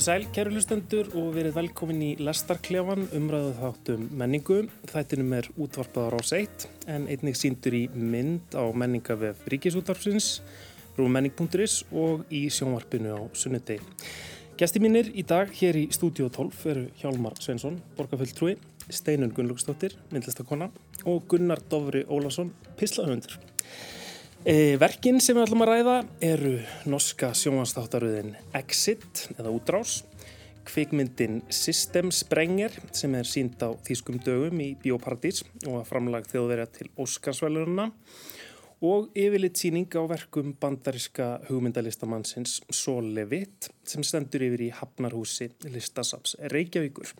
Komið sæl, kæru hlustendur og verið velkomin í Lestarklefan, umræðu þáttum menningu. Þættinum er útvarpaðar á seitt en einnig síndur í mynd á menningavef Ríkisútvarpsins, rúmenning.is og í sjónvarpinu á sunnudegi. Gæsti mínir í dag hér í Stúdíu 12 eru Hjálmar Svensson, borgarfulltrúi, Steinun Gunnlaugsdóttir, myndlistakonna og Gunnar Dovri Ólason, pislahundur. E, verkin sem við ætlum að ræða eru norska sjónvastáttaröðin Exit eða Útrás, kvikmyndin System Sprenger sem er sínd á Þýskum dögum í Bíóparadís og að framlag þjóðverja til Óskarsvæluruna og yfirleitt síning á verkum bandariska hugmyndalistamannsins Sol Levitt sem stendur yfir í Hafnarhúsi listasaps Reykjavíkur.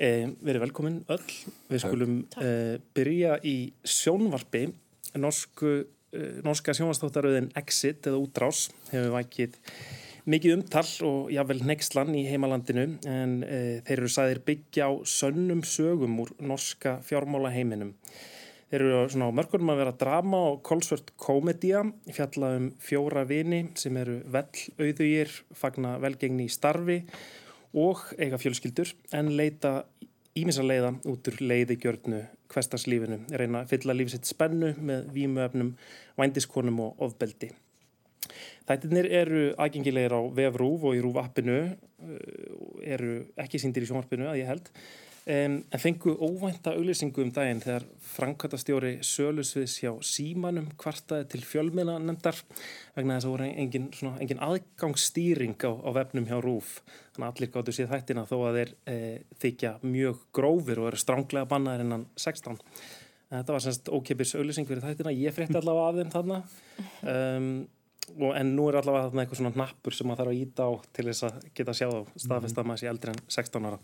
E, verið velkomin öll, við skulum e, byrja í sjónvarpi norsku, uh, norska sjónvastáttaröðin Exit eða Útrás hefur vækið mikið umtal og jável nexlan í heimalandinu en uh, þeir eru sæðir byggja á sönnum sögum úr norska fjármála heiminum. Þeir eru svona á mörgurum að vera drama og kolsvört komedía, fjalla um fjóra vini sem eru vell auðugir, fagna velgengni í starfi og eiga fjölskyldur en leita ímisaleiða út úr leiðigjörnu hverstarslífinu, reyna að fylla lífsitt spennu með vímuöfnum, vændiskonum og ofbeldi. Þættirnir eru aðgengilegir á vefrúf og í rúfappinu, eru ekki síndir í sjónvarpinu að ég held, en fengu óvænta auglýsingu um daginn þegar Frankvæntastjóri Sölusviðs hjá Símanum kvartaði til fjölmina nefndar vegna þess að voru engin, svona, engin aðgangsstýring á, á vefnum hjá rúf. Þannig að allir gáttu séð þættina þó að þeir e, þykja mjög grófir og eru stránglega bannaðir innan 16. Þetta var semst ókipis auglýsing fyrir þættina, ég frétti allavega af þeim þarna. Um, og, en nú er allavega þarna eitthvað svona nappur sem maður þarf að íta á til þess að geta sjáð á staðfest að maður sé eldri en 16 ára.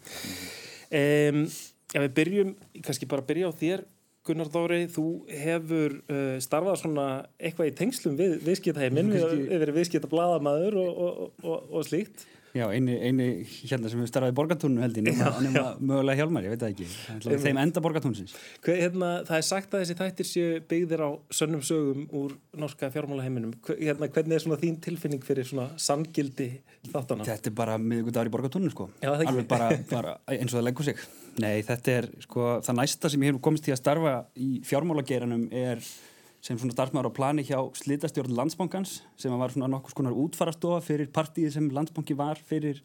Um, ja, við byrjum, kannski bara byrja á þér Gunnar Dóri, þú hefur uh, starfað svona eitthvað í tengslum við viðskiptaheimin, við hefur verið viðskiptablaðamaður og, og, og, og slíkt Já, eini, eini hérna sem við starfaði borgartónu held ég, nema mögulega hjálmar, ég veit það ekki. Þeim enda borgartónsins hérna, Það er sagt að þessi þættir séu byggðir á sönnum sögum úr norska fjármálaheiminum. Hérna, hvernig er svona þín tilfinning fyrir svona sangildi þáttana? Þetta er bara miðugundagur í borgartónu sko. Já, alveg bara, bara eins og það leggur sig. Nei, þetta er sko það næsta sem ég hef komist til að starfa í fjármálageiranum er sem svona starfsmæður á plani hjá slitastjórn landsbankans sem var svona nokkus konar útfarastofa fyrir partíið sem landsbanki var fyrir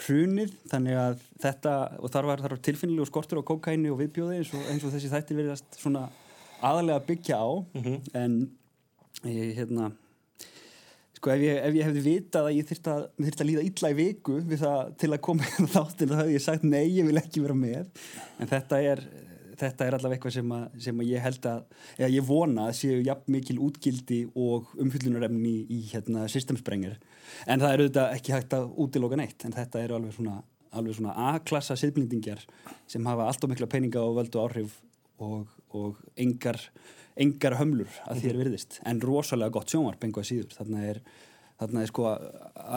hrunið. Þannig að þetta og þar var, var tilfinnilegu skortur á kokaini og viðbjóði eins og, eins og þessi þætti verðast svona aðalega byggja á. Mm -hmm. en ég, hérna sko ef ég, ef ég hefði vitað að ég þurfti að, að líða illa í viku það, til að koma í þáttin þá hefði ég sagt nei, ég vil ekki vera með. En þetta er þetta er allavega eitthvað sem, að, sem að ég held að, eða ég vona að séu jafn mikil útgildi og umfyllunarefni í, hérna, systemsprengir en það eru þetta ekki hægt að útiloka neitt en þetta eru alveg svona, svona A-klassa siðblindingjar sem hafa allt og mikla peninga og völdu áhrif og, og engar, engar hömlur að mhm. virðist en rosalega gott sjónvarp enga síður þarna er þarna er sko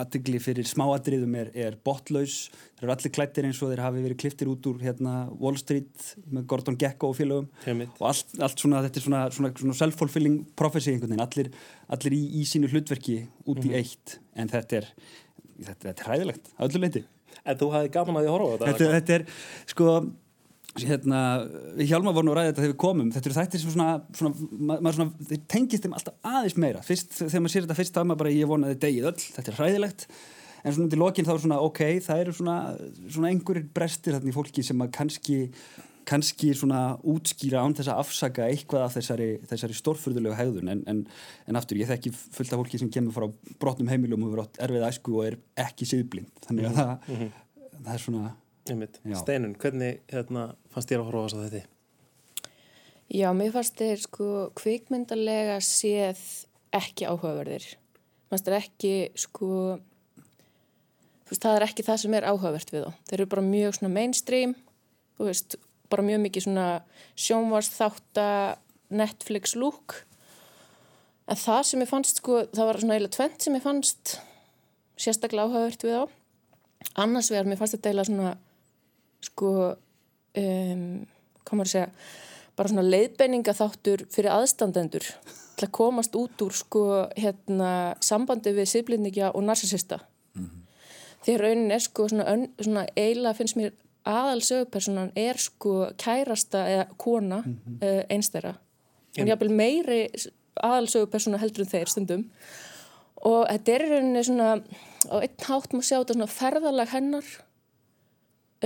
aðtegli fyrir smáadriðum er, er botlaus þeir eru allir klættir eins og þeir hafi verið kliftir út úr hérna, Wall Street með Gordon Gekko og félögum Heimitt. og allt, allt svona, þetta er svona, svona, svona self-fulfilling prophecy einhvern veginn, allir, allir í, í sínu hlutverki út mm -hmm. í eitt en þetta er, þetta, þetta er hræðilegt að öllu leiti En þú hafði gaman að því að horfa á þetta? Þetta, þetta er, sko hérna, við hjálma vorum að ræða þetta þegar við komum. Þetta eru þættir sem svona, svona, svona þeir tengist þeim alltaf aðeins meira. Fyrst, þegar maður sér þetta fyrst að maður bara ég vonaði degið öll, þetta er hræðilegt. En svona til lokinn þá er svona ok, það eru svona svona einhverjir brestir þarna í fólki sem maður kannski kannski svona útskýra án þess að afsaka eitthvað af þessari, þessari stórfyrðulegu hægðun en, en, en aftur ég þekki fullt af fólki sem kemur frá brotnum heimilum og verið erfið æsku og er ekki siðblind. Þannig að mm -hmm. það, mhm. það er svona Steinun, hvernig hérna, fannst þér að horfa á þess að þetta? Já, mér fannst þér sko kvikmyndarlega séð ekki áhugaverðir. Fannst þér ekki sko veist, það er ekki það sem er áhugavert við þá. Þeir eru bara mjög svona mainstream veist, bara mjög mikið svona sjónvarsþátta Netflix look. En það sem ég fannst sko það var svona eiginlega tvent sem ég fannst sérstaklega áhugavert við þá. Annars vegar mér fannst þetta eiginlega svona sko um, komur að segja bara svona leiðbenninga þáttur fyrir aðstandendur til að komast út úr sko hérna sambandi við siflindikja og narsisista mm -hmm. því raunin er sko svona, svona eiginlega finnst mér aðal sögupersonan er sko kærasta eða kona mm -hmm. uh, einstæra hún er jáfnvel meiri aðal sögupersona heldur en þeir stundum og þetta er rauninni svona á einn hátt maður sjá þetta svona ferðalag hennar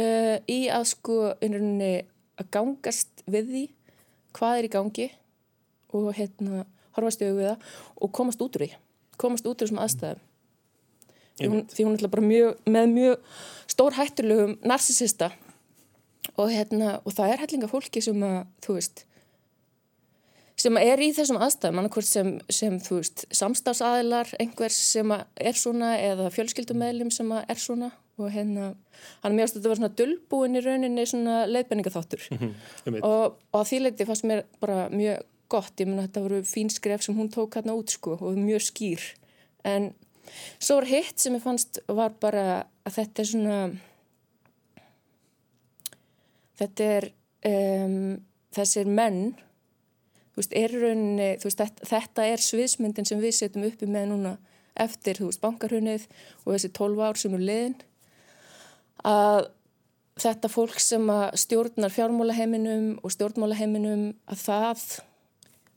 uh, í að sko rauninni að gangast við því hvað er í gangi og hérna horfast í auðvitað og komast út úr því komast út úr þessum aðstæðum. Því hún, því hún er bara mjög, með mjög stór hættulegum narsisista og, hérna, og það er hellinga fólki sem að, þú veist sem er í þessum aðstæðum annarkvært sem, sem, þú veist, samstafsaðilar einhvers sem er svona eða fjölskyldumæðlim sem er svona og hérna, hann mjög ástæðið að vera svona dullbúin í rauninni svona leiðbenningaþáttur mm -hmm, og, og að því leiti fannst mér bara mjög gott, ég menna þetta voru fín skref sem hún tók hérna út sko og mjög skýr. En Svo er hitt sem ég fannst var bara að þetta er svona þetta er um, þessir menn þú veist, er rauninni þú veist, þetta, þetta er sviðsmyndin sem við setjum uppi með núna eftir, þú veist, bankarhunnið og þessi 12 ár sem er liðin að þetta fólk sem stjórnar fjármálaheiminum og stjórnmálaheiminum að það,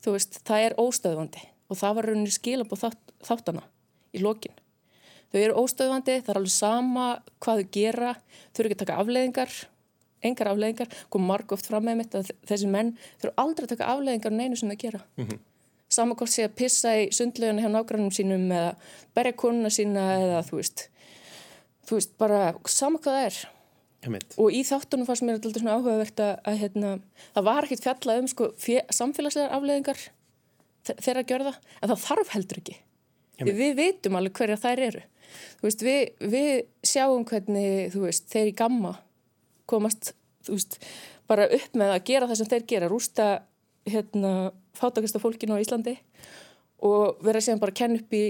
þú veist, það er óstöðvandi og það var rauninni skilab og þátt, þáttana í lokin. Þau eru óstöðvandi, það er alveg sama hvað þau gera, þau eru ekki að taka afleðingar, engar afleðingar, kom marg oft fram með mitt að þessi menn, þau eru aldrei að taka afleðingar en einu sem þau gera. Mm -hmm. Sama hvort sé að pissa í sundleginu hjá nágrannum sínum eða berja konuna sína eða þú veist, þú veist bara sama hvað það er. Og í þáttunum fannst mér alltaf svona áhugavert að, að hérna, það var ekkert fjallað um sko, samfélagslegar afleðingar þeirra að gjörða, en það þarf heldur ekki. Við veitum alveg hverja þær eru. Veist, við, við sjáum hvernig veist, þeir í gamma komast veist, bara upp með að gera það sem þeir gera, rústa hérna, fátakasta fólkinu á Íslandi og vera síðan bara að kenna upp í,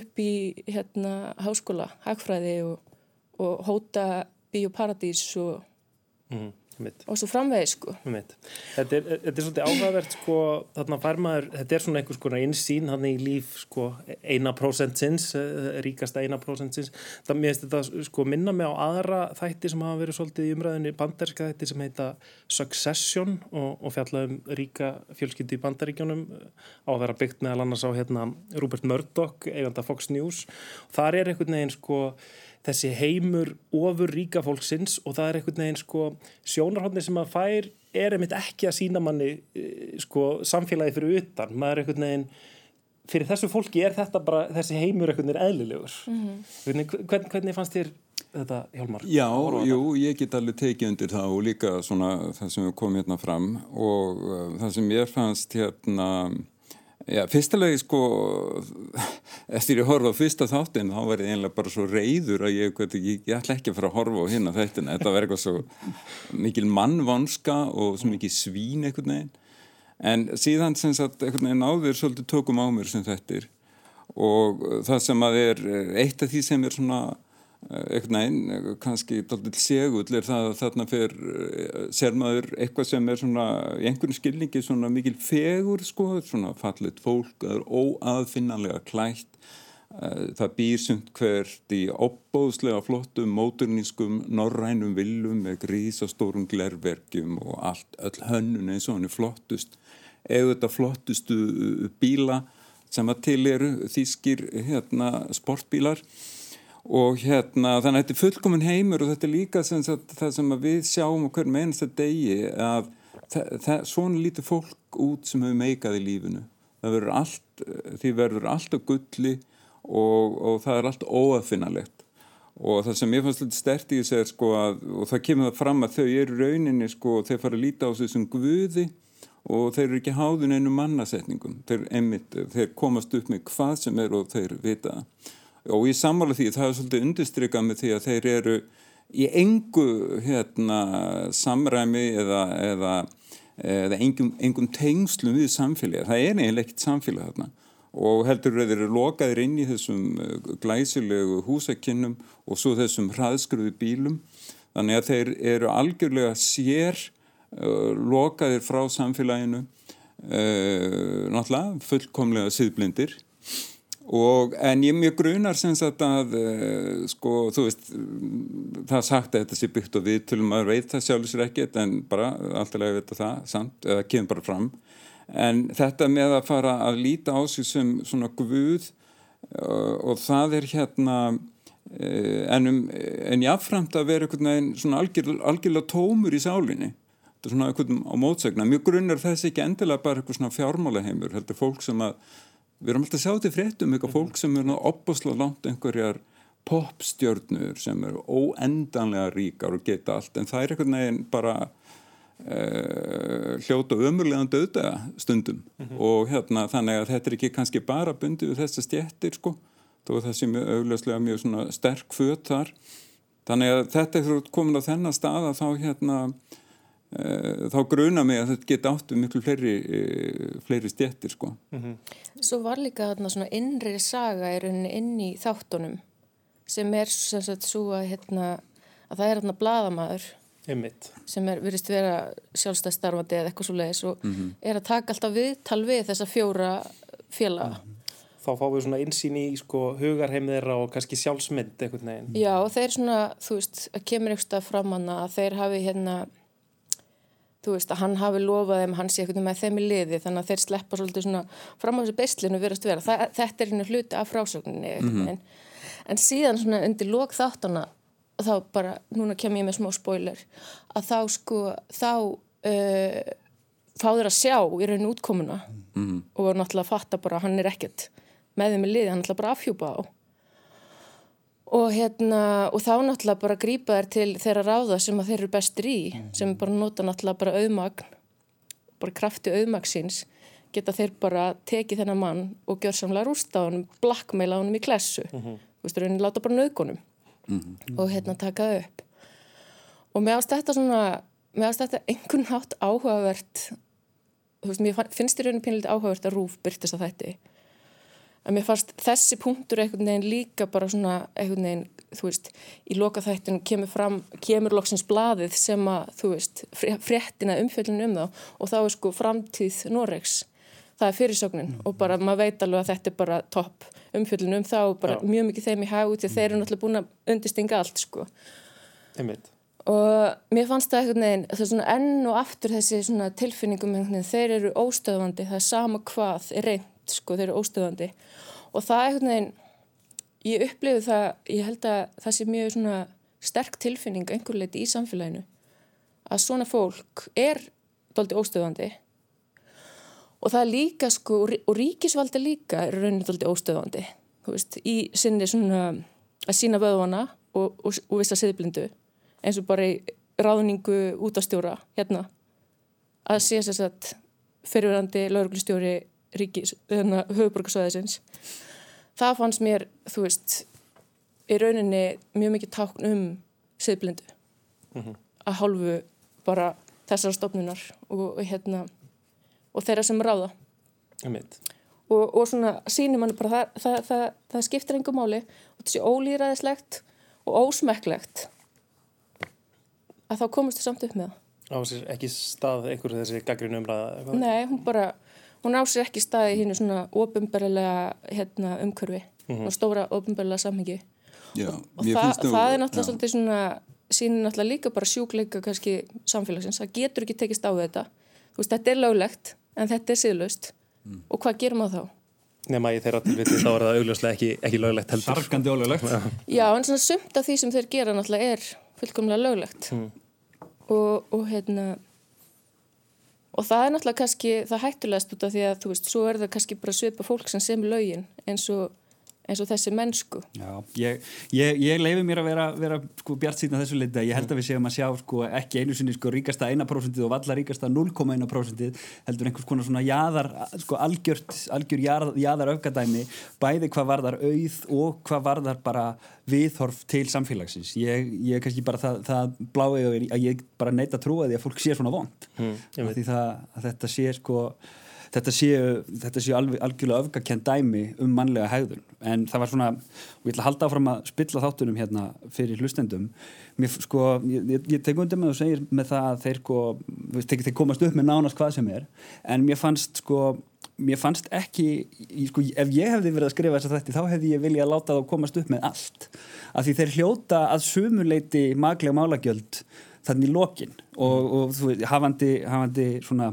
upp í hérna, háskóla, hagfræði og, og hóta bioparadís og mm. Og svo framvegið sko. Þetta er, þetta er svolítið áhugavert sko þarna fær maður, þetta er svona einhvers konar insýn hann í líf sko eina prosentsins, eh, ríkasta eina prosentsins það mér finnst þetta sko minna mig á aðra þætti sem hafa verið svolítið í umræðinni banderska þætti sem heita Succession og, og fjallaðum ríka fjölskyldi í bandaríkjónum á að vera byggt meðal annars á hérna Rupert Murdoch, eiganda Fox News. Og þar er einhvern veginn sko þessi heimur ofur ríka fólksins og það er einhvern veginn sko sjónarhóndin sem maður fær er einmitt ekki að sína manni eh, sko samfélagi fyrir utan, maður er einhvern veginn fyrir þessu fólki er þetta bara þessi heimur einhvern veginn eðlilegur mm -hmm. hvernig, hvernig fannst þér þetta Hjálmar? Já, jú, ég get alveg tekið undir það og líka svona það sem við komum hérna fram og uh, það sem ég fannst hérna Já, fyrstulega sko, eftir ég horfa á fyrsta þáttin þá var ég einlega bara svo reyður að ég, ég, ég, ég ætla ekki að fara að horfa á hérna þættina, þetta var eitthvað svo mikil mannvanska og svo mikil svín eitthvað neginn, en síðan sem sagt eitthvað neginn áður svolítið tökum á mér sem þettir og það sem að er eitt af því sem er svona eitthvað neinn, kannski doldil segull er það að þarna fer eh, sér maður eitthvað sem er svona í einhvern skilningi svona mikil fegur sko, svona fallit fólk óaðfinnanlega klætt. Eh, það býr sumt hvert í opbóðslega flottum móturnískum norrænum viljum með grísastórum glerverkjum og allt öll hönnun eins og hann er flottust. Eða þetta flottustu bíla sem að til eru þýskir hérna, sportbílar og hérna þannig að þetta er fullkominn heimur og þetta er líka sem sagt, það sem við sjáum á hverjum einasta degi að svona lítið fólk út sem hefur meikað í lífinu. Verður allt, því verður allt á gulli og, og það er allt óafinnalegt og það sem ég fannst litið stert í þessu er sko að og það kemur það fram að þau eru rauninni sko þeir fara að líta á þessum guði og þeir eru ekki háðun einu mannasetningum. Þeir, einmitt, þeir komast upp með hvað sem er og þeir vita það og ég sammála því það er svolítið undirstrykað með því að þeir eru í engu hérna, samræmi eða, eða, eða engum, engum tengslum við samfélagi það er eiginlega ekkert samfélag þarna. Og heldur að þeir eru lokaðir inn í þessum uh, glæsilegu húsakinnum og svo þessum hraðskruði bílum. Þannig að þeir eru algjörlega sér uh, lokaðir frá samfélaginu uh, náttúrulega fullkomlega siðblindir Og, en ég mjög grunar sem sagt að, uh, sko, þú veist, það sagt að þetta sé byggt og við tölum að veit það sjálfur sér ekkert en bara alltaf lega veit það, samt, eða kemur bara fram. En þetta með að fara að líta á sig sem svona guð uh, og það er hérna, uh, en, um, en jáfnframt að vera einhvern veginn svona algjör, algjörlega tómur í sálinni. Þetta er svona einhvern á mótsegna. Mjög grunar þessi ekki endilega bara eitthvað svona fjármálaheimur, heldur fólk sem að við erum alltaf að sjá til fréttum eitthvað fólk sem er opbúslega langt einhverjar popstjörnur sem eru óendanlega ríkar og geta allt en það er einhvern veginn bara uh, hljóta umurlegan döða stundum. Mm -hmm. og hérna þannig að þetta er ekki kannski bara bundið við þessa stjettir sko þó það sé mjög augljóslega mjög svona sterk föt þar. Þannig að þetta er komin á þennan stað að þá hérna þá gruna mig að þetta geta áttu miklu fleiri, eh, fleiri stjettir sko. Mm -hmm. Svo var líka þarna svona innri saga í rauninni inn í þáttunum sem er sem sagt svo að hérna að það er hérna bladamæður sem er virist vera sjálfstæðstarfandi eða eitthvað svo leiðis og mm -hmm. er að taka alltaf viðtal við þessa fjóra félaga. Mm -hmm. Þá fáum við svona insýn í sko hugarheimðir og kannski sjálfsmynd eitthvað neginn. Já og þeir svona, þú veist, að kemur eitthvað fram hana að þeir hafi hérna þú veist að hann hafi lofað þeim hann sé eitthvað með þeim í liði þannig að þeir sleppa svolítið svona fram á þessu beislinu verðast vera það, þetta er henni hluti af frásögninni mm -hmm. en, en síðan svona undir lók þáttana þá bara, núna kem ég með smá spoiler að þá sko þá uh, fá þeir að sjá í rauninu útkomuna mm -hmm. og náttúrulega fatta bara hann er ekkert með þeim í liði, hann er náttúrulega bara afhjúpa á og hérna og þá náttúrulega bara grípa þær til þeirra ráða sem að þeir eru bestir í mm. sem bara nota náttúrulega bara auðmagn bara krafti auðmagsins geta þeir bara tekið þennan mann og gjör samlega rústa á hann blackmaila hann í klessu mm -hmm. þú veist, raunin láta bara nögunum mm -hmm. og hérna taka upp og mér ást þetta svona mér ást þetta einhvern hátt áhugavert þú veist, mér finnst í raunin pínlítið áhugavert að rúf byrtist að þetta að mér fannst þessi punktur einhvern veginn líka bara svona einhvern veginn, þú veist, í lokaþættinu kemur fram, kemur loksins blaðið sem að, þú veist, fréttina umfjöldinu um þá. Og þá er sko framtíð Noregs, það er fyrirsögnin. Mm. og bara maður veit alveg að þetta er bara topp umfjöldinu um þá og bara Já. mjög mikið þeim í hagu til þeir eru náttúrulega búin að undistinga allt sko. Einmitt. og mér fannst það einhvern veginn, það er svona enn og aftur þessi svona tilfinningum einhvern veginn, þeir eru óstöðvandi, það er sama hvað er reynd sko, þeir eru óstöðandi. Og það er einhvern veginn ég upplifu það, ég held að það sé mjög svona sterk tilfinning einhver leiti í samfélaginu að svona fólk er doldi óstöðandi. Og það er líka sko og ríkisvaldi líka er raunin doldi óstöðandi veist, í sinni svona að sína vöðvana og, og, og vissa siðblindu eins og bara í ráðningu út á stjóra hérna. Að sé þess að fyrirverandi lauruglustjóri hérna, höfuborgarsvæðisins það fannst mér, þú veist í rauninni mjög mikið tákn um siðblindu. Mm -hmm. að hálfu bara þessar stofnunar og, og hérna og þeirra sem ráða. Og, og svona sínum hann bara það, það, það, það skiptir engum máli og þessi ólýraðislegt og ósmekklegt að þá komast þið samt upp með það. Á sér ekki stað einhverju þessi gaggrinu umræða? Nei, hún bara hún á sér ekki staði hínu svona ofinbarlega hérna, umkörfi mm -hmm. og stóra ofinbarlega samhengi. Já, og, og það, það er náttúrulega svolítið svona sínir náttúrulega líka bara sjúkleika kannski samfélagsins, það getur ekki tekist á þetta. Þú veist, þetta er löglegt en þetta er síðlust mm. og hvað gerum við þá? Nefna í þeirra tilviti þá er það augljóslega ekki, ekki löglegt heldur. Sarkandi ólöglegt. Já, en svona sumt af því sem þeir gera náttúrulega er fullkomlega löglegt. Mm. og, og hérna Og það er náttúrulega kannski það hættulegast út af því að þú veist, svo er það kannski bara svipa fólk sem semur laugin eins og, eins og þessi mennsku. Já, ég, ég, ég leifi mér að vera, vera sko, bjart síðan þessu leita. Ég held að við séum að sjá sko, ekki einu sinni sko, ríkasta 1% og valla ríkasta 0,1% heldur einhvers konar svona jaðar, sko, algjört, algjör jaðar, jaðar öfgadæmi, bæði hvað varðar auð og hvað varðar bara viðhorf til samfélagsins ég, ég kannski bara það, það blái að ég bara neita trúa því að fólk sé svona vond mm, því það, að þetta sé sko þetta séu, þetta séu alveg, algjörlega öfgakent dæmi um mannlega hægðun en það var svona, og ég ætla að halda áfram að spilla þáttunum hérna fyrir hlustendum. Mér sko, ég, ég, ég tek undir með og segir með það að þeir sko, þeir, þeir komast upp með nánast hvað sem er. En mér fannst sko mér fannst ekki ég, sko, ef ég hefði verið að skrifa þess að þetta þá hefði ég viljað láta það komast upp með allt. Af því þeir hljóta að sumuleiti maglega málagjöld þannig í lokin. Og, og þú veit, hafandi, hafandi svona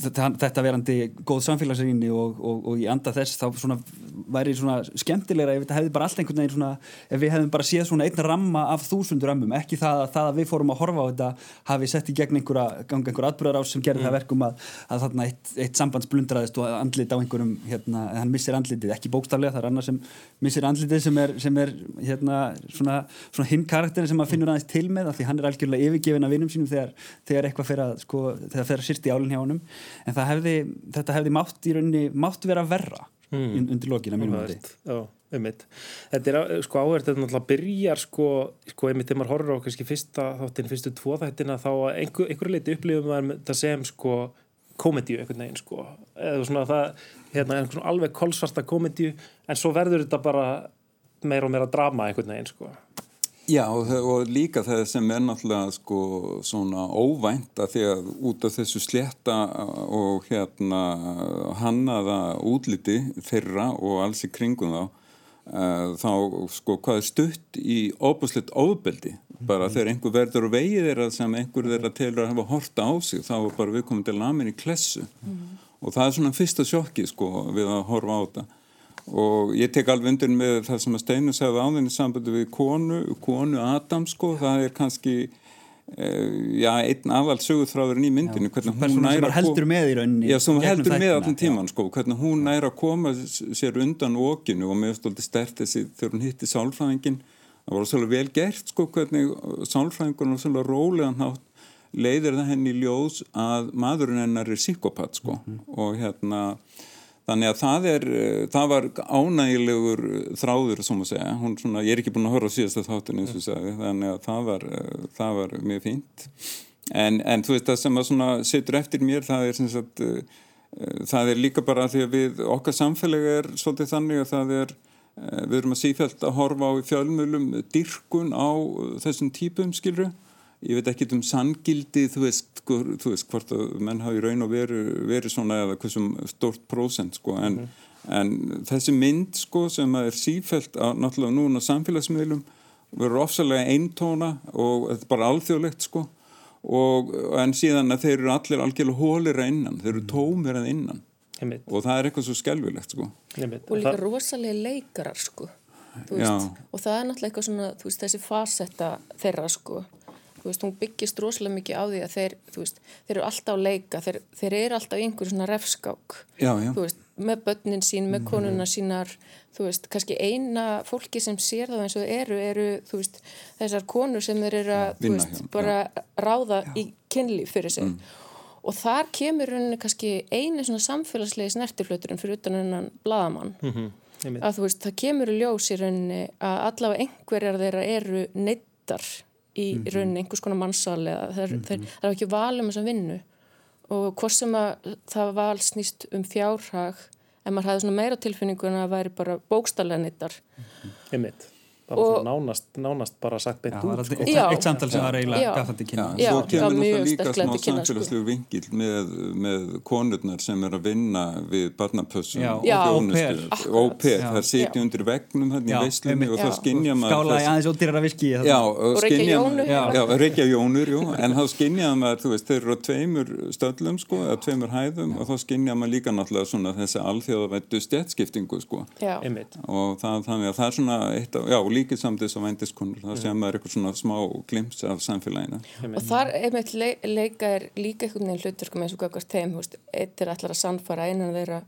þetta, verandi góð samfélagsrýni og, og, og í anda þess þá svona væri svona skemmtilegra ef þetta hefði bara allt einhvern veginn svona ef við hefðum bara séð svona einn ramma af þúsundur rammum, ekki það að, það að við fórum að horfa á þetta hafi sett í gegn einhverja ganga einhverja atbyrðar ás sem gerði mm. það verkum að, að þarna eitt, eitt sambands blundraðist og andlit á einhverjum, hérna, hann missir andlitið ekki bókstaflega, það er annar sem missir andlitið sem er, sem er hérna svona, svona hinn karakterin sem maður finnur aðeins til með því hann er algjörlega yfirgefin af vinnum sínum þegar, þegar eitthvað fer að, sko, þegar fer að en hefði, þetta hefði mátt í rauninni mátt vera verra mm. undir lokina mínum Já, einmitt. Þetta er sko áhverð, þetta náttúrulega byrjar sko, sko einmitt þegar maður horfður á kannski fyrsta þáttin, fyrstu tvo þættina þá einhver, einhverju leiti upplifum maður þetta sem sko komedíu einhvern veginn sko. Eða svona það, hérna, einhvern svona alveg kolsvarta komedíu en svo verður þetta bara meira og meira drama einhvern veginn sko Já og, og líka það sem er náttúrulega sko svona óvænt að því að út af þessu sletta og hérna hannaða útliti þeirra og alls í kringum þá uh, þá sko hvað er stutt í óbúsleitt óbeldi bara mm. þegar einhver verður og vegið þeirra sem einhver þeirra telur að hafa horta á sig þá er bara við komum til lamin í klessu mm. og það er svona fyrsta sjokki sko við að horfa á þetta og ég tek alveg undir með það sem að Steinu segði á þenni sambundu við konu, konu Adam sko, það er kannski uh, já, einn aðal sögurþráðurinn í myndinu, já, hvernig hún næra heldur með í rauninni já, sem heldur með allan tíman sko, hvernig hún næra að koma sér undan okinu. Og mér stóldi stert þessi þegar hún hitti sálfræðingin það var svolítið vel gert sko, hvernig sálfræðingun var svolítið rólegan hátt leiðir það henni í ljós að maðurinn hennar er psykopat sko. Mm -hmm. og hérna Þannig að það, er, eh, það var ánægilegur þráður, sem að segja. Hún, svona, ég er ekki búin að horfa á síðasta þáttun eins og segja, þannig að það var, eh, það var mjög fínt. En, en þú veist það sem að setur eftir mér, það er, sagt, eh, það er líka bara því að við, okkar samfélagi er svolítið þannig að það er, við erum að sífælt að horfa á fjölmjölum dyrkun á þessum típum, skilru ég veit ekki um sangildi þú veist, sko, þú veist hvort að menn hafi raun og veru, veru svona eða hversum stort prósent sko en, mm. en þessi mynd sko sem er sífælt að náttúrulega núna samfélagsmiðlum verður ofsalega eintóna og þetta er bara alþjóðlegt sko og en síðan að þeir eru allir algjörlega hólir að innan, þeir eru tómir að innan Heimitt. og það er eitthvað svo skelvilegt sko Heimitt. og líka rosalega leikarar sko og það er náttúrulega eitthvað svona veist, þessi fasetta þeirra sko þú veist, hún byggist rosalega mikið á því að þeir, þú veist, þeir eru alltaf að leika, þeir, þeir eru alltaf í einhverju svona refskák, já, já. þú veist, með börnin sín, með konuna sínar, þú veist, kannski eina fólki sem sér það eins og eru, eru, þú veist, þessar konur sem þeir eru að, já, þú veist, bara ráða í kynlíf fyrir sig. Mm. Og þar kemur rauninni kannski eini svona samfélagslegi snertiflöturinn fyrir utan hennan bladamann. Mm -hmm. Að þú veist, það kemur í ljós í rauninni að allavega einhverjar þeirra eru neittar í mm -hmm. rauninni einhvers konar mannsal eða það er, mm -hmm. það er ekki valum þess að vinnu og hvort sem að það val snýst um fjárhag en maður hafði svona meira tilfinningu en að það væri bara bókstallega nittar mm -hmm. Og, nánast, nánast bara sagt beint út sko. eitt samtal sem var eiginlega gaf þetta kynna já, svo kemur náttúrulega líka smá sko. samfélagslegu vingil með, með konurnar sem er að vinna við barnapössum og þjónustu. Og per, það seti undir vegnum hérna í veislunni og þá skinnja maður skála í aðeins ódýrara viski og reykja jónur. En þá skinnja maður, þú veist, þeir eru á tveimur stöllum sko, eða tveimur hæðum og þá skinnja maður líka náttúrulega svona þessi alþjóðavættu stjætskiptingu sko. Og þannig að það er svona eitt af, já, líkið samtis og vændiskonur það sem er eitthvað svona smá glims af samfélagina og þar einmitt le leika er líka einhvern veginn hlutur sko, eins og hvað þeim, eitt er allar að sannfara einan þeirra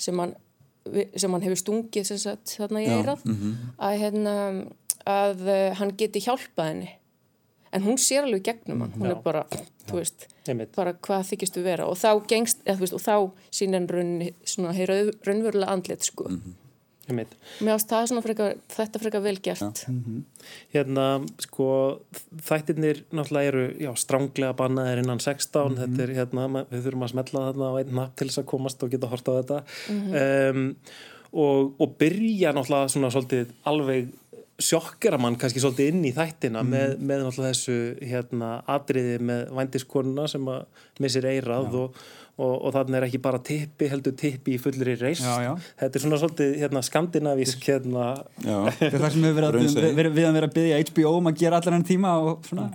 sem hann, sem hann hefur stungið sagt, þarna í eirað mm -hmm. að, hérna, að uh, hann geti hjálpað henni. En hún sér alveg gegnum hann, hún Já. er bara þú veist, bara hvað þykistu vera. Og þá gengst, eða, veist, og þá sín en raun, svona, raunverulega andlet sko. Mm -hmm. Mér ást það svona frekar, þetta frekar vel gert. Mm -hmm. Hérna, sko, þættirnir náttúrulega eru, já, stránglega bannaðir innan 16, mm -hmm. þetta er, hérna, við þurfum að smetla þarna á einn napp til þess að komast og geta að horta á þetta. Mm -hmm. um, og, og byrja náttúrulega svona svolítið alveg sjokkera mann kannski svolítið inn í þættina Mm. með, með náttúrulega þessu hérna, atriði með vændiskonuna sem að missir eirað og, og, og þannig er ekki bara tippi heldur tippi í fullri reist Já, já. þetta er svona svolítið hérna, skandinavísk hérna, Já, Það er það sem hefur verið að, Raunsæi. við, við að vera að byggja HBO um að gera allan enn tíma og svona,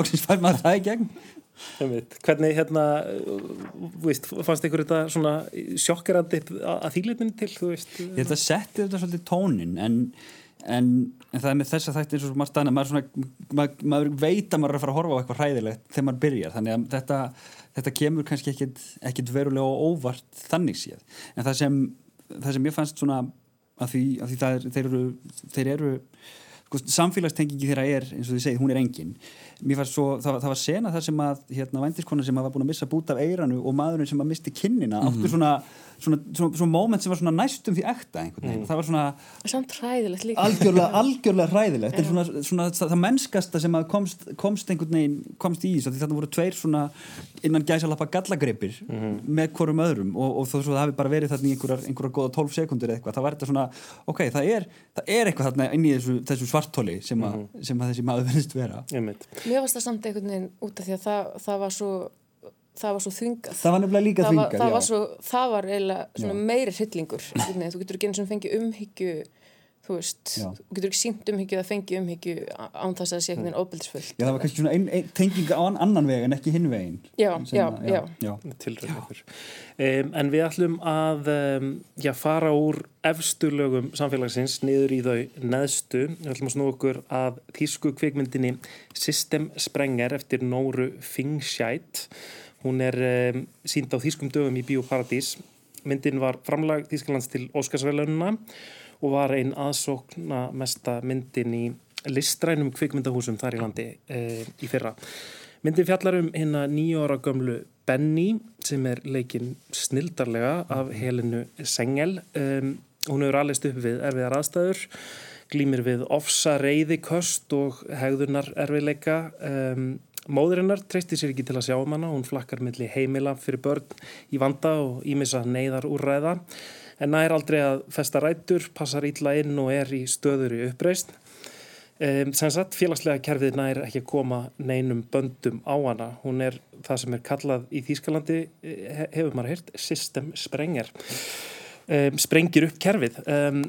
loksins fær maður það í gegn. einmitt. hvernig hérna veist, fannst ykkur þetta svona sjokkerandi að, þýleitinu til þú veist Ég held að setti þetta svolítið tónin en, en, en það er með þess að þætti eins og maður staðna, maður, svona, maður, maður veit að maður er að fara að horfa á eitthvað hræðilegt þegar maður byrjar, þannig að þetta, þetta kemur kannski ekkit, ekkit verulega óvart þannig séð, en það sem það sem ég fannst svona að því, að því er, þeir eru, þeir eru sko, samfélagstengingi þeirra er eins og þið segið, hún er engin. Mér fannst svo, það, það var sena þar sem að hérna vændiskona sem að var búin að missa bút af eiranu og maðurinn sem að misti kinnina áttu svona, svona, svona, svona moment sem var svona næstum því ekta einhvern veginn, það var svona Samt hræðilegt líka. algjörlega, algjörlega hræðilegt. En svona, svona það, það mennskasta sem að komst, komst einhvern veginn, komst í að þetta voru tveir svona innan gæsalappa gallagripir með hvorum öðrum og, og þó svo það hafi bara verið þarna í einhverjar, einhverjar góða 12 sekundur eða eitthvað, það var þetta svona ok, það er, það er eitthvað þarna inn í þessu, þessu svartóli sem, að sem að þessi maður verðist vera einmitt. Mér varst það samt einhvern veginn út af því að það, það var svo það var svo þvingað. það var nefnilega líka þvingað það já. var, svo, það var eiginlega svona meiri hryllingur þú getur ekki eins og fengið umhyggju þú veist, Já. þú getur ekki sínt umhyggju að fengi umhyggju án þess að það sé einhvern veginn óbildisfullt Já, það var kannski svona ein, ein, tenginga á ann- annan veg en ekki hinn veginn Já, já, já. já. tilraun ykkur. Um, en við ætlum að um, já, fara úr efstu lögum samfélagsins niður í þau neðstu. Við ætlum að snú okkur að þýsku kvikmyndinni System Sprenger eftir Nóru Fingshætt. Hún er um, sínd á þýskum dögum í Bíóparadís. Myndin var framlag Þýskalands til Óskarsvælununa og var einn aðsókna mesta myndin í listrænum kvikmyndahúsum þar í landi e, í fyrra. Myndin fjallar um hérna nýju ára gömlu Benny sem er leikinn snildarlega af Helenu Sengel. Um, hún hefur alveg upp við erfiðar aðstæður, glýmir við ofsa reyðiköst og hegðunar erfiðleika. Um, móðurinnar treysti sér ekki til að sjá um hana, hún flakkar milli heimila fyrir börn í vanda og ímissa neyðar úrræða. En nær aldrei að festa rætur, passar illa inn og er í stöður í uppreist. Um, sem sagt, félagslega kerfið nær ekki að koma neinum böndum á hana. Hún er það sem er kallað í Þýskalandi, he hefur maður heyrt, system sprenger. Um, sprengir upp kerfið. Um,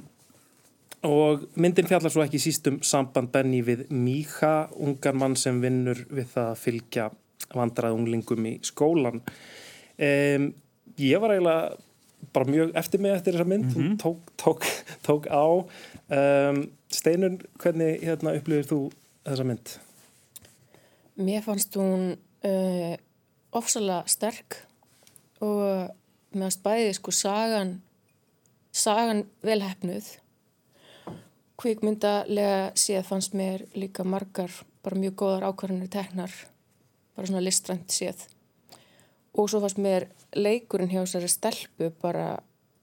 og myndin fjallar svo ekki síst um samband Benny við Míka, ungan mann sem vinnur við það að fylgja vandrað unglingum í skólan. Um, ég var eiginlega bara mjög eftir mig eftir þessa mynd, hún tók, tók, tók á. Um, Steinun, hvernig hérna, upplifir þú þessa mynd? Mér fannst hún uh, ofsalega sterk og mér fannst bæði sko sagan sagan velhæfnuð kvikmyndalega séð fannst mér líka margar bara mjög góðar ákvarðanir teknar bara svona listrænt séð. Og svo fannst mér leikurinn hjá þessari stelpu bara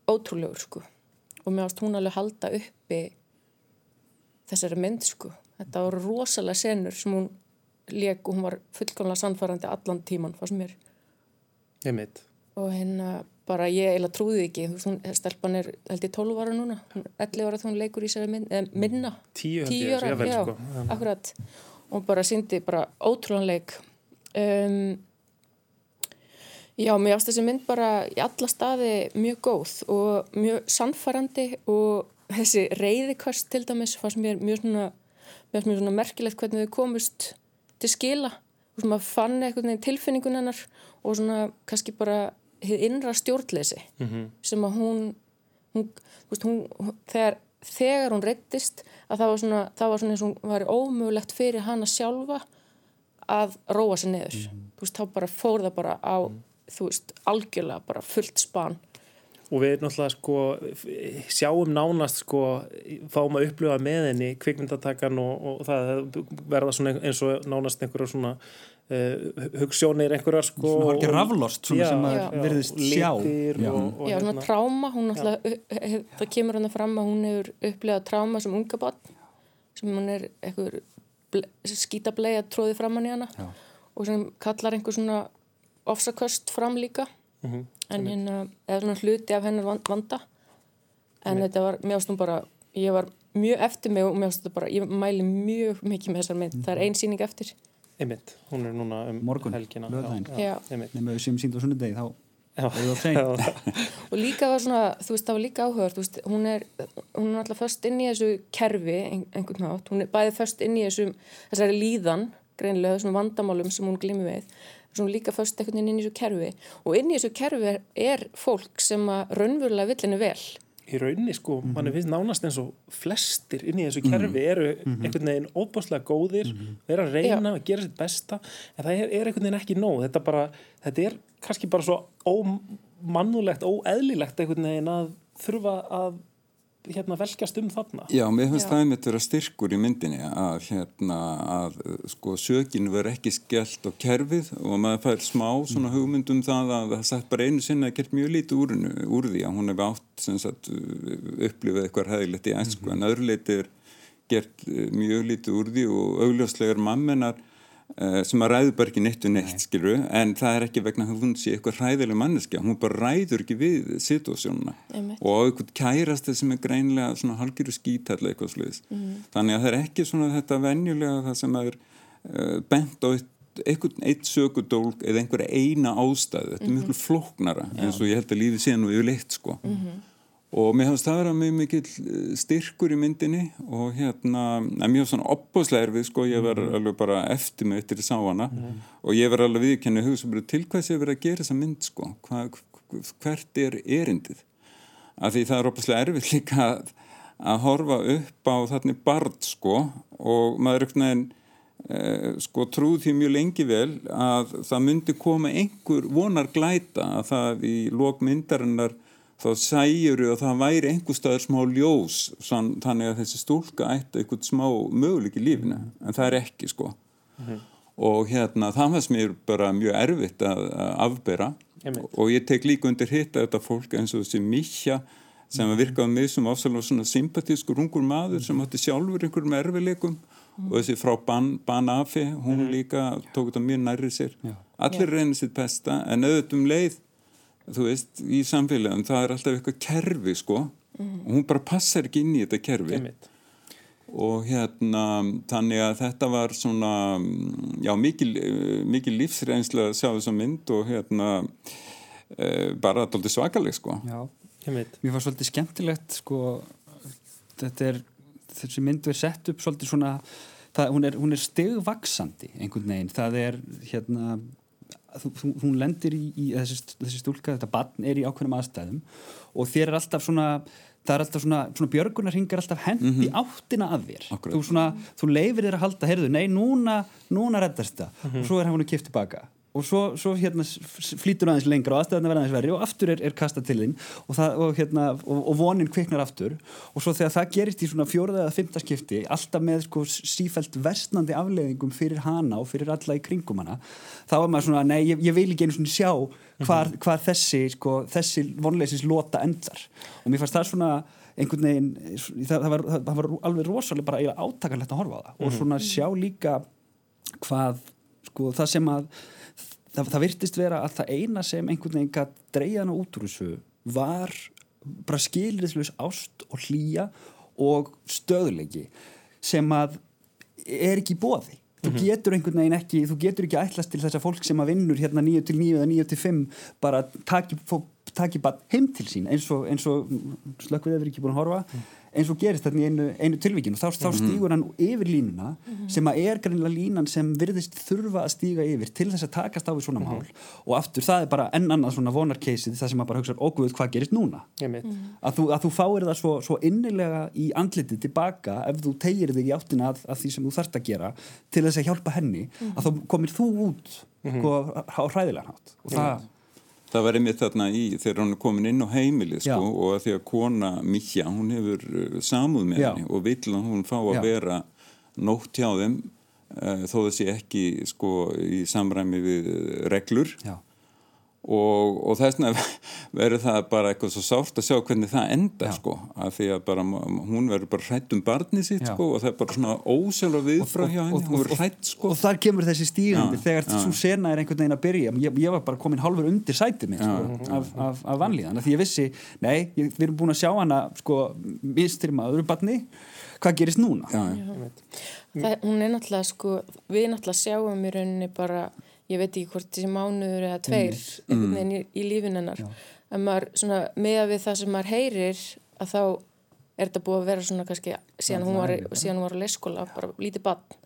ótrúlegur sko. Og mér fannst hún alveg halda uppi þessari mynd sko. Þetta voru rosalega senur sem hún leik og hún var fullkomlega sannfærandi allan tíman fannst mér. Ég mitt. og hérna bara ég eiginlega trúði ekki. Hún, stelpan er held ég 12 ára núna. Hún er 11 ára þegar hún leikur í sér mynd, eða minna. Tíu held ég, 10 ára, jafnvel, já, sko. Já. akkurat. Og bara síndi bara ótrúlan leik. Um, já, mér ást þessi mynd bara í alla staði mjög góð og mjög sannfærandi og þessi reyðikost til dæmis fannst mér mjög svona, mér svona merkilegt hvernig þau komust til skila. Og svona fann veginn tilfinningun hennar og svona kannski bara hið innra stjórnleysi -hmm. sem að hún, hún, veist, hún, þegar, þegar hún reyttist að það var svona, það var svona eins og hún var ómögulegt fyrir hana sjálfa að róa sig neður þú veist, þá bara fór það bara á þú veist, algjörlega bara fullt span. Og við náttúrulega sko sjáum nánast sko fáum að upplifa með henni kvikmyndatakan og, og það verða svona eins og nánast einhverja svona hugssjónir einhverjar sko. Svona hálfgerð raflost, svona sem maður já, virðist og sjá. Já. Og, og Já, svona hérna. tráma, hún náttúrulega, hef, það kemur hann fram að hún hefur upplegað tráma sem unga barn, sem hún er eitthvað skítableið að tróði fram hann í hana Já. og sem kallar einhver svona ofsaköst fram líka, Mhm. en hérna, eða svona hluti af hennar van- vanda, en þetta var, mér ástum bara, ég var mjög eftir mig og þetta bara, ég mæli mjög mikið með þessar mynd, það er ein síning eftir Einmitt, hún er núna um Morgun, helgina. já, einmitt. Nefnum við sem sínd á sunnudegi þá er og líka var svona, þú veist, það var líka veist, hún er, hún er alltaf först inn í þessu kerfi, ein, einhvern nátt hún er bæði först inn í þessum, þessari líðan greinlega þessum vandamálum sem hún glými við er líka först einhvern veginn inn í þessu kerfi. Og inn í þessu kerfi er, er fólk sem að raunverulega vill henni vel í rauninni sko, mann er finnst nánast eins og flestir inn í þessu kerfi eru einhvern veginn óbáslega góðir vera að reyna að gera sitt besta en það er, er einhvern veginn ekki nóg. Þetta, bara, þetta er kannski bara svo ómannulegt, óeðlilegt einhvern veginn að þurfa að hérna velkjast um þarna? Já, mér finnst það einmitt vera styrkur í myndinni að, hérna, að sko, sökinu verður ekki skellt á kerfið og maður fær smá svona hugmynd um það að það sagt bara einu sinni að gert mjög lítið úr, úr því að hún hefði átt sem sagt, upplifið eitthvað hæðilegt í æsku. En öðru leiti er gert eh, mjög lítið úr því og augljóslegar mammenar sem að ræður bara ekki neitt og neitt skilur en það er ekki vegna að hún sé eitthvað hræðileg manneskja, hún bara ræður ekki við situasjónuna. Og á einhvern kærasti sem er greinlega svona halgiru skítall eitthvað sluðis þannig að það er ekki svona þetta venjulega það sem er uh, bent á eitt, einhvern eitt sökudólk eða einhverja eina ástæðu. Þetta er miklu flóknara eins og ég held að lífið sé nú yfir leitt sko og mér hafst það vera mjög mikill eh, styrkur í myndinni og hérna, en mjög svona opbáslega erfið sko, ég var alveg bara eftir mig eftir að sá hana. Og ég var alveg viðkenni hugsa bara til hvað sé verið að gera þessa mynd sko, Hva, hvert er erindið? Af því það er opbáslega erfið líka að, að horfa upp á þarna barn sko. Og maður er einhvern veginn eh, sko trúð því mjög lengi vel að það myndi koma einhver vonar glæta að það í lók þá sæjuru að það væri einhver staðar smá ljós sann, þannig að þessi stúlka ætti einhvern smá möguleik í lífinu en það er ekki sko. Og hérna það sem ég bara mjög erfitt að, að afbera. Einmitt. og ég tek líka undir hitt að þetta fólk eins og þessi Míkja sem að virkaði mig sem afsælulega svona sympatískur ungur maður sem átti sjálfur einhverjum erfileikum og þessi frá Ban, Banafi hún líka tók þetta mjög nærri sér. Já. allir reynir sitt besta en auðvitað um leið þú veist, í samfélagum það er alltaf eitthvað kerfi sko. Og hún bara passar ekki inn í þetta kerfi. Einmitt. Og hérna þannig að þetta var svona mm, já, mikil, mikil lífsreynsla að sjá þessa mynd og hérna e, bara alltaf svakaleg sko. Já, einmitt. mér var svolítið skemmtilegt sko, þetta er þessi myndu er sett upp svolítið svona það, hún er, hún er stegvaksandi einhvern veginn, það er hérna hún lendir í, í þessi, þessi stúlka, þetta barn er í ákveðnum aðstæðum og þér er alltaf svona það er alltaf svona, svona björgunar ringar alltaf hend í áttina að þér. Þú, svona, þú leifir þér að halda, heyrðu, nei, núna núna reddast það. Og svo er hann kipt tilbaka og svo, svo hérna flýtur aðeins lengra og aðstæðan verða aðeins verri og aftur er, er kastað til þín og, og, hérna, og, og vonin kviknar aftur. Og svo þegar það gerist í svona fjóraða eða fymta skipti alltaf með sko sífælt versnandi afleðingum fyrir hana og fyrir alla í kringum hana þá er maður svona, nei, ég, ég vil ekki einu svona sjá hvar, hvar þessi sko, þessi vonleisis lota endar. Og mér fannst það svona einhvern veginn, það, það, var, það, var alveg rosalega bara eiginlega átakanlegt að horfa á það. Og svona sjá líka hvað, sko, það sem að það, það virtist vera að það eina sem einhvern veginn gætt dreyjana út úr þessu var bara skilriðslaus ást og hlýja og stöðleiki sem að er ekki bóði þú getur einhvern veginn ekki, þú getur ekki ætlast til þess að fólk sem að vinnur hérna 9 til 9 eða 9 til 5 bara taki, fó- taki bara heim til sín eins og, og slökkvið hefur ekki búin að horfa eins og gerist þetta í einu, einu tilvíkinu þá, þá stígur hann yfir línuna sem að er greinlega línan sem virðist þurfa að stíga yfir til þess að takast á við svona mál. Og aftur það er bara enn annað svona vonarkeysið það sem að bara hugsa ógúið hvað gerist núna? Einmitt. Að þú, að þú fáir það svo, svo innilega í andlitið tilbaka ef þú tegir þig í áttina að, að því sem þú þarft að gera til þess að hjálpa henni að þá komir þú út sko, á hræðilega hátt. Og það, það var einmitt þarna í þegar hún er komin inn á heimili sko, og að því að kona Mikja, hún hefur uh, samúð með henni og vill að hún fá að Já. vera nótt hjá þeim uh, þó sé ekki sko, í samræmi við uh, reglur. Já, og, og þess vegna verður það bara eitthvað svo sárt að sjá hvernig það enda Já. sko, af því að bara, hún verður bara hrætt um barnið sitt sko og það er bara svona ósjálfa viðfrá hjá henni, hún verður hrætt sko. og þar kemur þessi stígandi Já, þegar svo sena er einhvern veginn að byrja. Ég, ég var bara komin hálfur undir sætið mitt sko, af, af, af vanlíðan. Af því ég vissi, nei, ég, við erum búin að sjá hana sko, mistri maður barni. Hvað gerist núna? Já, já. Það, hún er náttúrulega sko, við náttúrulega sjáum í rauninni bara, ég veit ekki hvort þessi mánuður eða tveir, einhvern veginn í, í lífin hennar. En maður svona, meða við það sem maður heyrir, að þá er þetta búið að vera svona kannski, síðan hún var, síðan hún var á leyskóla, bara lítið bann.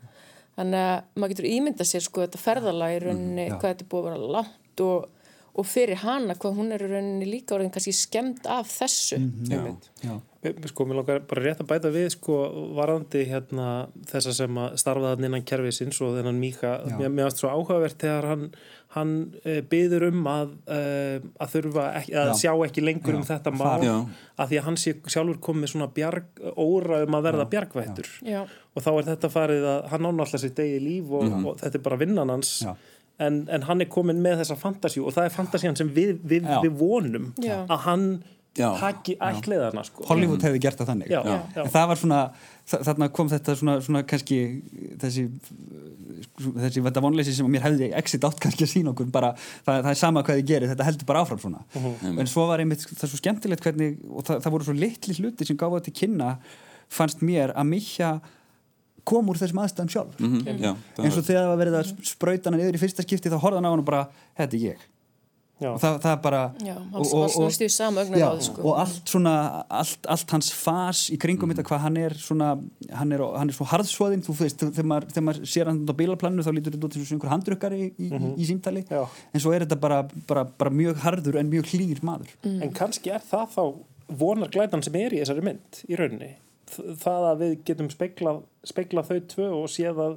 Þannig að maður getur ímyndað sér sko þetta ferðalag í rauninni, hvað þetta búið að vera langt og, og fyrir hana, hvað hún er í rauninni líka orðin kannski skemmt af þessu. Einmitt. Já. Sko, mér langar bara rétt að bæta við sko, varandi hérna þessa sem að starfa þann innan kerfisins og þennan Míka, mér mér varst svo áhugavert þegar hann, hann uh, byður um að, uh, að þurfa ekki, að Já. sjá ekki lengur Já. um þetta mál að því að hann sé sjálfur komið svona bjarg, óra um að verða bjargvættur Já, og þá er þetta farið að hann án alltaf sitt degi líf og, og þetta er bara vinnan hans Já. En, en hann er komin með þessa fantasíu og það er fantasían sem við, við, við vonum Já. að hann Já. taki ætliðana sko. Hollywood hefði gert það þannig. Já, já, en það var svona þa- þarna kom þetta svona, svona kannski þessi þessi þetta vonleysi sem mér hefði exit átt kannski að sína okkur bara, það, það er sama hvað þið gerir, þetta heldur bara áfram svona. En svo var einmitt það er svo skemmtilegt hvernig, og það, það voru svo litli hluti sem gáði til kynna fannst mér að Mikja kom úr þessum aðstæðum sjálf. Mhm, já, það eins og þegar það var verið að sprauta hana niður í fyrsta skipti þá horfði hann á hann og bara, þetta er ég. Já. og það, það er bara já, hann og- og- sama Já, sko. og allt svona allt, allt hans fas í kringum þetta hvað hann er svona hann er, hann er svo harðsvoðinn þú veist, þegar maður, þegar maður sér hann á bílaplaninu þá lítur þetta út eins og einhver handrukkari í, í, í símtali. Já. en svo er þetta bara, bara, bara mjög harður en mjög hlýr maður. En kannski er það þá vonar glætan sem er í þessari mynd í rauninni. Það að við getum speklað, speklað þau tvö og séð að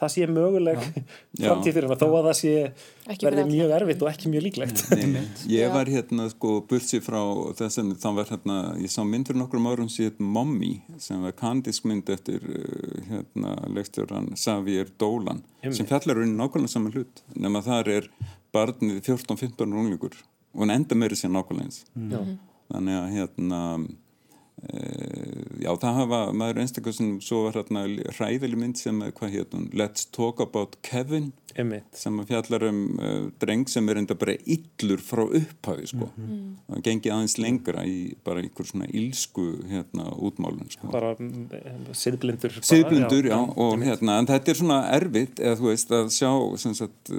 það sé möguleg framtíð fyrir hana þó að það sé verði mjög erfitt og ekki mjög líklegt. Nei, ég Já. var hérna sko bursi frá þessum, þá var hérna ég sá mynd fyrir nokkrum árum síðan Mommy sem var kandisk mynd eftir uh, hérna leikstjóran Xavier Dolan Einmitt. sem fjallar raunin nákvæmlega saman hlut nema þar er barnið 14-15 runglingur og hann enda meiri sér nákvæmlega eins Já. þannig að hérna já það hafa maður einstaklega sem svo var hérna hræðileg mynd sem er hvað hétt hún Let's Talk About Kevin Einmitt. sem fjallar um uh, dreng sem er enda bara illur frá upphafi sko. það gengi aðeins lengra í bara einhver svona ílsku hérna útmálun sko. Bara mm, siðblindur. bara, Siðblindur, já, og hérna, en þetta er svona erfitt eða þú veist að sjá sem sagt,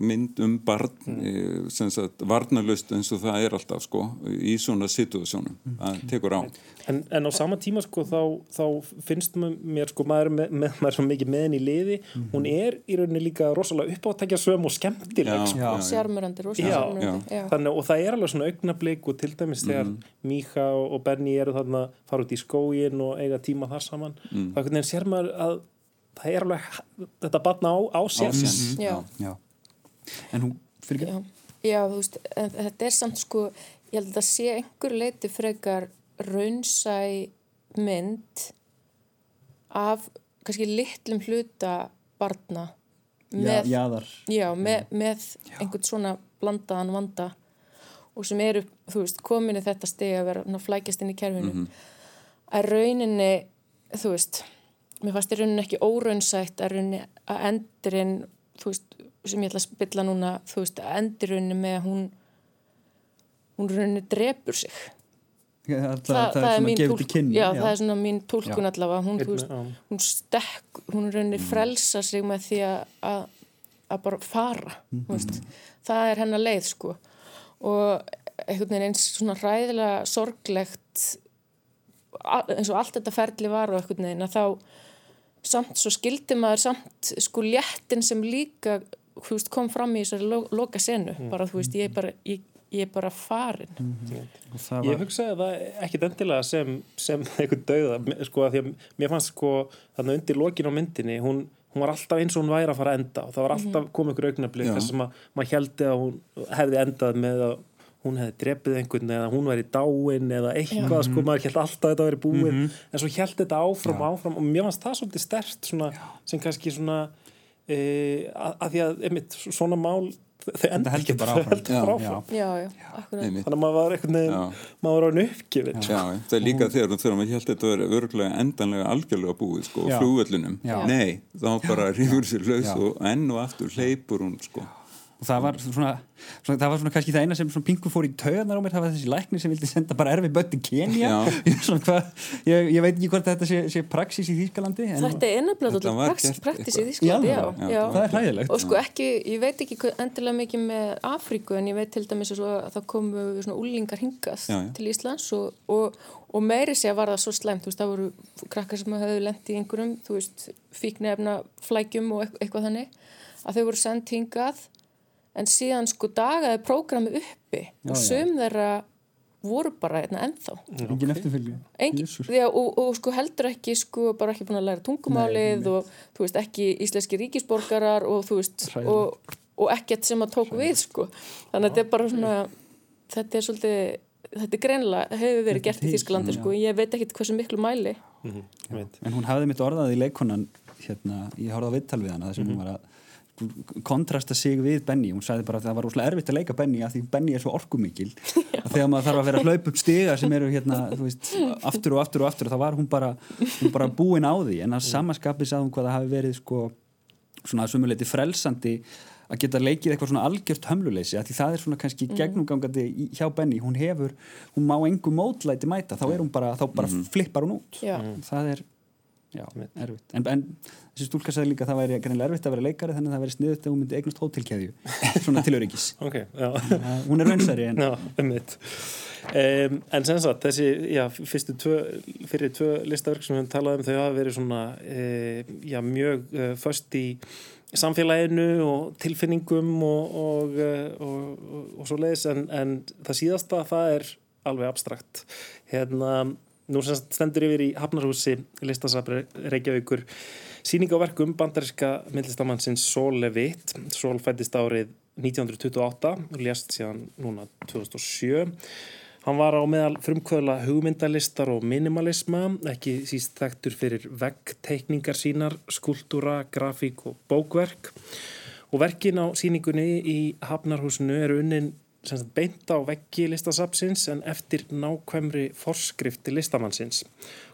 mynd um barn mm. sem sagt varnalust eins og það er alltaf sko í svona situasjónum, það tekur á En, en á sama tíma sko þá, þá finnst mér sko maður er með, með, maður er svo mikið með henni í liði hún er í rauninni líka rosalega uppáttækja söm og skemmtileg sko. Já. Sjarmurandi, Já, rosalega. Þannig, og það er alveg svona augnablik og til dæmis þegar Míka og, og Benny eru þarna fara út í skógin og eiga tíma þar saman mm. þá hvernig sér maður að það er alveg þetta batna á, á sér Ásjans, Já. já. en hún fyrir ekki Já, já, þú veist, en þetta er samt sko, ég held að það sé einhver leiti frekar raunsæ mynd af kannski litlum hluta barna með, Já, jaðar. Já, með, með einhvern svona blandaðan vanda og sem eru, þú veist, komin í þetta steg að vera flækjast inn í kerfinu. Að rauninni, þú veist mér fannst í rauninni ekki óraunsætt að rauninni að endurinn þú veist, sem ég ætla að spilla núna þú veist, að endurinn með að hún hún rauninni drepur sig það, það, það, það, er svona gefið til kynni já, það er svona mín tólkun allavega. Hún, veist, Já. hún stekk hún rauninni frelsa sig með því að, að, bara fara mm veist, það er hennar leið sko. Og einhvern veginn eins svona hræðilega sorglegt eins og allt þetta ferli var og einhvern veginn að þá samt svo skildi maður samt sko léttin sem líka veist, kom fram í þessari lo loka senu bara þú veist, ég bara, ég, ég er bara farin. Það Ég var, hugsaði það ekkit endilega sem, sem einhvern dauða, sko, að því að mér fannst sko, þarna undir lokin á myndinni, hún, hún var alltaf eins og hún væri að fara að enda. Og það var alltaf komið ykkur augnablik Já. þess að ma- maður heldi að hún hefði endað með að hún hefði drepið einhvern eða hún væri dáin eða eitthvað, sko, maður held alltaf að þetta væri búið, en svo held þetta áfram og áfram og mér fannst það svolítið stert svona, sem kannski svona e, að, að því að einmitt, svona mál þau heldur ekki bara áfram. þannig að maður var einhvern veginn Já. maður var án uppgifin það er líka þegar, maður held að þetta verið örgulega endanlega algjörlega búið sko. Já. Nei, þá bara rífur sér laus og enn og aftur hleypur hún sko. Og það var svona, svona það var svona kannski það eina sem svona pingu fór í taugarnar á mér það var þessi læknir sem vildi senda bara erfi börn til Kenya svona, hva, ég, ég veit ekki hvort þetta sé, sé praxis í Þýskalandi en Þetta er prax, gert praktis í. Þýsklandi, Já, já, já, það er hræðilegt. Og sko ekki, ég veit ekki endilega mikið með Afríku en ég veit til dæmis að það komu svona úlingar já. til Íslands og, og, og meiri sé að var það svo slæmt, þú veist, það voru krakkar sem höfðu lent í einhverjum, þú veist, fíknefna flækjum og eitthvað, eitthvað þannig að þau voru sendt hingað en síðan sko dagaði prógrami uppi Já, og sum þeirra voru bara hérna ennþá. engin eftirfylgju Engin, já, og, og sko heldur ekki sko bara ekki búin að læra tungumálið og þú veist ekki íslenski ríkisborgarar og þú veist og, og ekkert sem að tók við sko. Þannig að þetta er bara svona þetta er svolítið, þetta er greinlega hefur verið gert í Þísklandi sko. Ég veit ekki hversu miklu mæli. Mhm, ég veit. en hún hafði mitt orðað í leikonan hérna, ég horfði á vittal við hana þar sem hún var að kontrasta sig við Benny. Hún sagði bara að það var úrslega erfitt að leika Benny af því Benny er svo orkumikil. Að þegar maður þarf að vera að hlaupa upp stiga sem eru hérna, þú veist, aftur og aftur og aftur þá var hún bara, hún bara búin á því. En að samaskapi sagði hún hvað það hafi verið sko, svona sumuleiti frelsandi að geta leikið eitthvað svona algjört hömluleysi að því það er svona kannski gegnumgangandi í- hjá Benny, hún hefur, hún má engu mótlæti mæta, þá er hún bara, þá bara flippar hún út. Já. það er já, erfitt. En, en þessi stúlka sagði líka að það væri greinlega erfitt að vera leikari þannig að það væri sniðut ef hún myndi eignast hótelkeðju. Svona til öryggis. Ok, já. Hún er raunsæri en Já, ummitt. Um, en sem sagt, þessi, já, fyrstu tvö, fyrir tvö listaverk sem við höfum talað um, þau hafa verið svona, uh, já, mjög uh, föst í samfélaginu og tilfinningum og, og, og, og, og svo leiðis, en, en það síðasta, það er alveg abstrakt. Hérna, nú sem stendur yfir í Hafnarhúsi listasafri Reykjavíkur síning á verkum bandaríska myndlistamannsins Sol Levitt. Sol fættist árið 1928 og lést síðan núna 2007. Hann var á meðal frumkvöðla hugmyndalistar og minimalisma, ekki síst þekktur fyrir veggteikningar sínar, skúltúra, grafík og bókverk. Og verkin á síningunni í Hafnarhúsinu eru unnin sagt, beint á veggi listasapsins en eftir nákvæmri forskrifti listamannsins.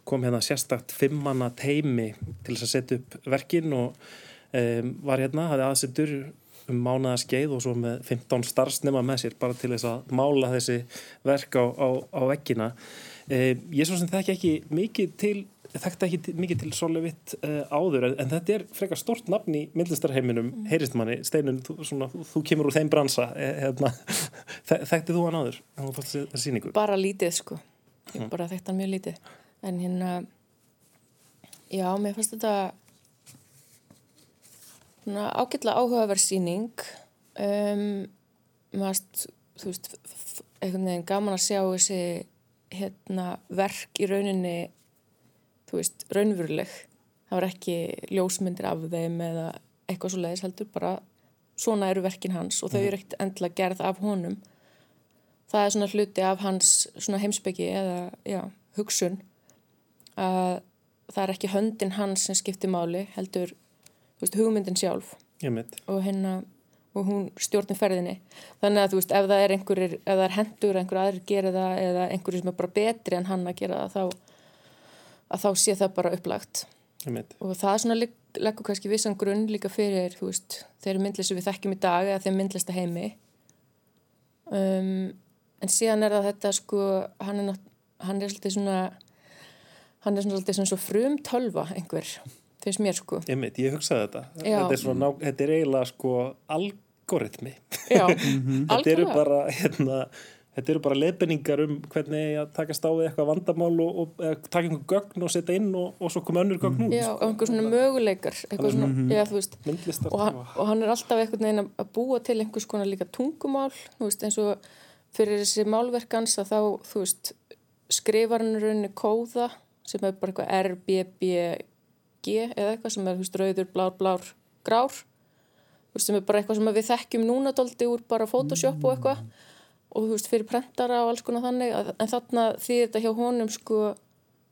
Kom hérna sérstakt fimmanna teimi til þess að setja upp verkin og um, var hérna, hafði aðsettur um mánaða skeið og svo með 15 starfsnema með sér bara til þess að mála þessi verk á, á, á veggina. Um, ég svo sem þekki ekki mikið til þekkti ekki mikið til Solevitt uh, áður en, en þetta er frekar stort nafn í myndlistarheiminum, heyrist manni. Steinun, þú, svona, þú, þú kemur úr þeim bransa eh, hérna, Þek- þekkti þú hann áður? En þú fórst þessi síningu bara lítið sko. Ég bara þekkt hann mjög lítið. En hérna já, mér fannst þetta ágætlega áhugaverð sýning. Um, maður þú veist einhvern veginn gaman að sjá þessi hérna verk í rauninni þú veist, raunveruleg. Það var ekki ljósmyndir af þeim eða eitthvað svo leiðis heldur bara svona eru verkin hans og þau eru ekkert endilega gerð af honum. Það er svona hluti af hans svona heimsbyggi eða já, hugsun að það er ekki höndin hans sem skiptir máli heldur veist, hugmyndin sjálf. Og hérna og hún stjórnir ferðinni. Þannig að þú veist, ef það er ef það er hendur, einhver aðrir gera það eða einhverjir sem er bara betri en hann að gera það þá, að þá sé það bara upplagt. Og það svona legg, leggur kannski vissan grunn líka fyrir, veist, þeirri myndlist sem við þekkjum í dag eða þeim myndlista heimi. Um, en síðan er það þetta sko hann er, hann er svolítið svona hann er svolítið svona svo frum tölva einhver, finnst mér sko. Ég mitt, ég hugsaði þetta. Þetta er, svona, ná- þetta er eiginlega sko algoritmi. Þetta eru bara hérna, þetta eru bara leiðbenningar um hvernig að takast á við eitthvað vandamál og, og taka einhver gögn og setja inn og, og svo koma önnur gögn út. Já, og einhver svona möguleikar eitthvað svona, já, þú veist. Og hann, og hann er alltaf einhvern veginn að- búa til einhvers konar líka tungumál veist, eins og fyrir þessi málverkans að þá, þú veist skrifar hann í rauninni kóða sem er bara eitthvað R, B, B G eða eitthvað sem er, þú veist, rauður, blár, blár, grár þú veist, sem er bara eitthvað sem við þekkjum núna doldi úr bara Photoshop og eitthvað og þú veist, fyrir prentara og alls konar þannig að, en þarna þýðir þetta hjá honum sko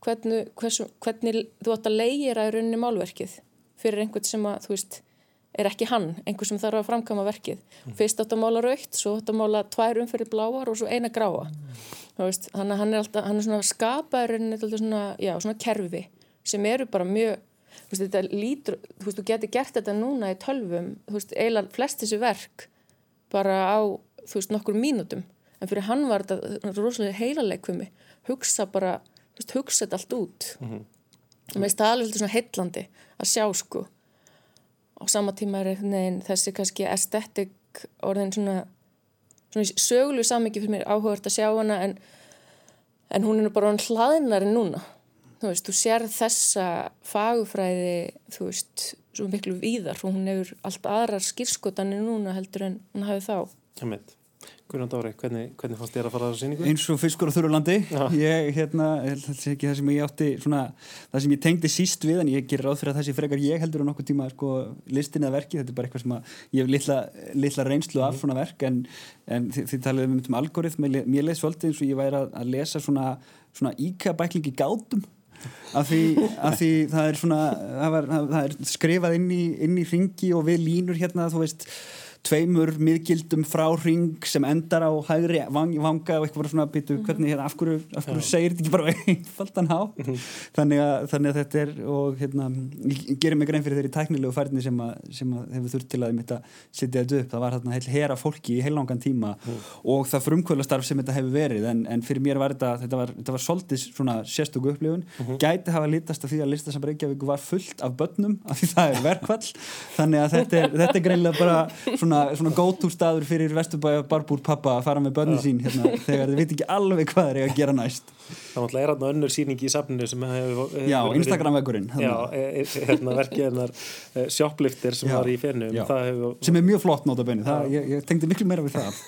hvernig, hversu, hvernig þú átt að leigera í rauninni málverkið fyrir einhvern sem að, þú veist er ekki hann, einhver sem þarf að framkama verkið. Fyrst átt að mála raukt, svo átt að mála tvær umfyrir bláar og svo eina gráa. Veist, hann, hann er alltaf, hann er svona skapaðurinn, svona, já, svona kerfi sem eru bara mjög, þú veist, þetta lítur, þú veist, þú getur gert þetta núna í tölvum, þú veist, eiginlega flest þessi verk bara á, þú veist, nokkur mínútum. En fyrir hann var þetta rosalega heilalegkvimi, hugsa bara, þú veist, hugsa þetta allt út. Mm -hmm. Og mér það alveg svona heitlandi að sjá, sko á sama tíma er neginn, þessi kannski estetik orðin svona, svona söglu samvikið fyrir mér áhugart að sjá hana en, en hún er bara hann hlaðinari núna þú veist, þú sér þessa fagufræði þú veist, svo miklu víðar og hún hefur allt aðrar skýrskotanir núna heldur en hún hafi þá Mynd Gunnar Dóri, hvernig, hvernig fannst þér að fara á þessu síningu? Eins og fiskur á þurrulandi ég, hérna, þetta er ekki það sem ég átti svona, það sem ég tengdi síst við en ég gerir ráð fyrir að þessi frekar ég heldur á nokkuð tíma sko, listin eða verki, þetta er bara eitthvað sem ég hef litla, litla reynslu af mm. svona verk en, en þið, þið talaðum um algoritm. Mér leið svolítið eins og ég væri að, að lesa svona, svona íkabæklingi gátum. Af því, af því það er svona það, var, það er skrifað inn í, inn í ringi og við línur hérna þú veist tveimur miðgildum frá ring sem endar á hægri vang, vanga og eitthvað svona býtu mhm. hvernig hérna, af hverju, af hverju segir þetta ekki bara einfaldan há mm -hmm. þannig, að, þannig að þetta er og hérna, ég gerir mig grein fyrir þeirri tæknilegu færni sem, að, sem að hefur þurft til að þetta setja þetta upp, það var hérna heil hera fólki í heilangan tíma mm. og það frumkvölastarf sem þetta hefur verið en, en fyrir mér var þetta, þetta var, þetta var svolítið svona sérstöku upplifun, mm -hmm. gæti hafa litast af því að lista sem Reykjavík var fullt af börnum af því það er verkvall þannig að þetta er, þetta er greinlega bara svona svona, go-to staður fyrir Vesturbæja barbúr pappa að fara með börnin sín hérna, þegar þið veit ekki alveg hvað þeir eiga að gera næst. Það er hérna önnur síning í safninu sem hefur Já, Instagram-vekkurinn Já, e, e, hérna verkið hennar Shoplifter sem var í fennu sem er mjög flott nota benni ég, ég tengdi miklu meira við það.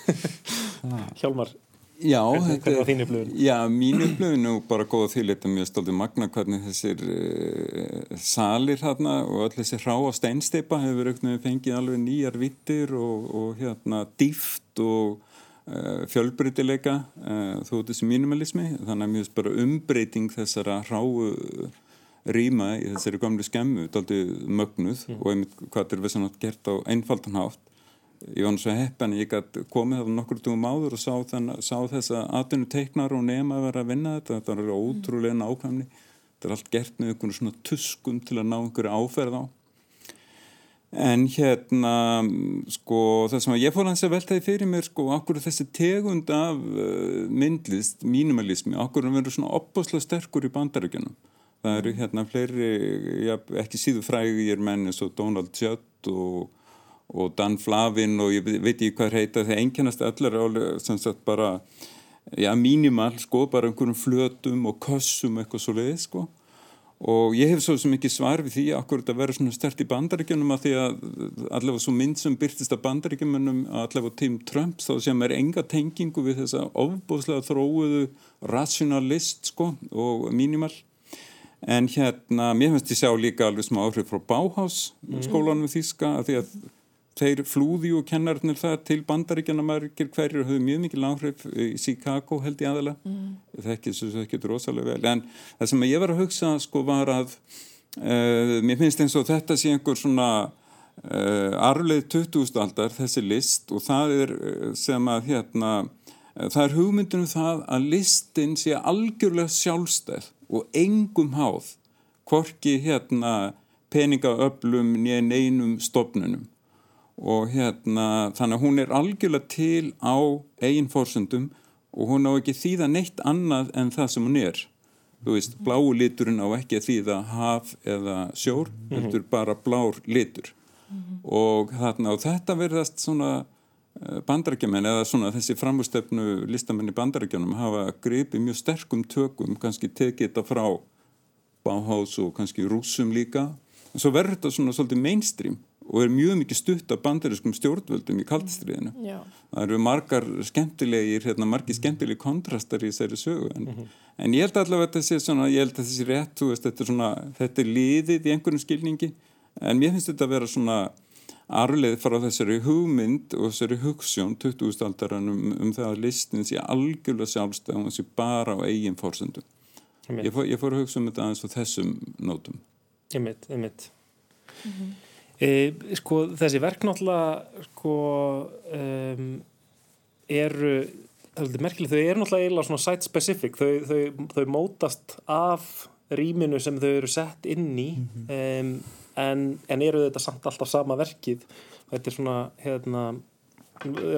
Hjálmar Já, hvernig, hvernig var þín upplöfun? Já, mín upplöfun er bara góð því þetta mjög stoltið magna hvernig þessir uh, salir hérna og öll þessi hrá á steinsteipa hefur fengið alveg nýjar vittir og, og hérna dýft og uh, fjölbreytileika uh, þó þessi mínumalismi þannig að mjög bara umbreyting þessara hráu rýma í þessari gamlu skemmu, þetta er aldrei mögnuð mm. og einmitt hvað er við svona gert á einfaldan hátt ég var náttúrulega heppin ég gæti komið af nokkur dugum áður og sá, þenn, sá þess að atvinnu teiknar og nema að vera að vinna þetta. Þetta er ótrúlega nákvæmni. Þetta er allt gert með einhvern svona tuskum til að ná einhverju áferð á. En hérna sko það sem að ég fór hans að veltaði fyrir mér sko okkur þessi tegund af uh, myndlist, mínimalismi okkur verður svona opbáslega sterkur í bandaríkjunum? Það eru hérna fleiri ja, ekki síðu frægir menn eins og Donald Judd og og Dan Flavin og ég veit ekki hvað heita þeir enginnast allar álega sem sagt bara já mínimal sko bara einhverjum flötum og kössum eitthvað svo leið sko og ég hef svo sem ekki svar við því akkur þetta verður svona stert í bandaríkjunum að því að allavega svo mynd sem byrtist að bandaríkjunum allavega tím Trump þá sem er enga tengingu við þessa ofbóðslega þróuðu rationalist sko og mínimal en hérna mér finnst ég sjá líka alveg smá áhrif frá mm. skólanum þíska að því að þeir flúði og kennarnir það til bandaríkjana margir hverjur höfðu mjög mikil áhrif í Chicago held ég aðala mm. það ekki, ekki rosalega vel en það sem ég var að hugsa sko var að uh, mér finnst eins og þetta sé einhver svona uh, arleið 20. aldar þessi list og það er eh, sem að hérna það er hugmyndunum það að listin sé algjörlega sjálfstæð og engum háð hvorki hérna peningaöflum nýja neinum stofnunum og hérna þannig að hún er algjörlega til á eigin fórsöndum og hún á ekki þýða neitt annað en það sem hún er. Þú veist, bláu liturinn á ekki að þýða haf eða sjór þetta er bara blár litur. Mm -hmm. og þarna og þetta verðast svona eh, bandarækjumenn eða svona þessi framhússtefnu listamenn í bandarækjunum hafa gripið mjög sterkum tökum kannski tekið þetta frá Bauhaus og kannski rúsum líka. En svo verður þetta svona svolítið mainstream og er mjög mikið stutt af bandariskum stjórnvöldum í kaldistriðinu. Það eru margar skemmtilegir, hérna, margir skemmtilegi kontrastar í þessari sögu en, mm -hmm. en ég held allavega að þetta sé svona, ég held að þetta sé rétt, veist, þetta, er svona, þetta er liðið í einhverjum skilningi en mér finnst þetta að vera svona arleið frá þessari hugmynd og þessari hugssjón 2000-aldarann um, um það að listin sé algjörlega sjálfstæð og það sé bara á eigin fórsöndu. Ég fór, ég fór að hugsa um þetta aðeins á þessum nótum. Ég mitt, ég mitt. Mm -hmm. E, sko, þessi verk náttúrulega sko, um, eru það er merkilegt, þau eru náttúrulega site specific, þau, þau, þau mótast af rýminu sem þau eru sett inn í mm -hmm. um, en, en eru þetta samt alltaf sama verkið þetta er svona hérna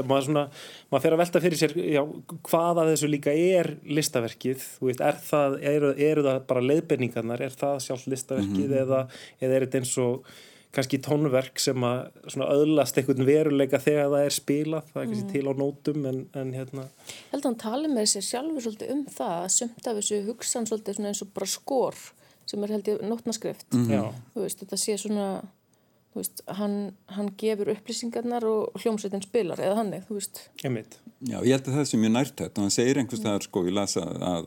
maður, svona, maður fer að velta fyrir sér já, hvaða þessu líka er listaverkið, þú veist, er það eru, eru það bara leiðbenningarnar er það sjálf listaverkið mm -hmm. eða, eða er þetta eins og kannski tónverk sem að öðlast einhvern veruleika þegar það er spilað það er kannski mm. til á nótum en, en hérna. Ég held að hann tali með sér sjálfur svolítið um það að sömnt af þessu hugsan svolítið eins og bara skor sem er held ég nótnaskrift mm -hmm. veist, þetta sé svona veist, hann, hann gefur upplýsingarnar og hljómsveitin spilar eða hann Já, ég held að það sé mjög nærtætt og hann segir einhvers það sko, ég lasa að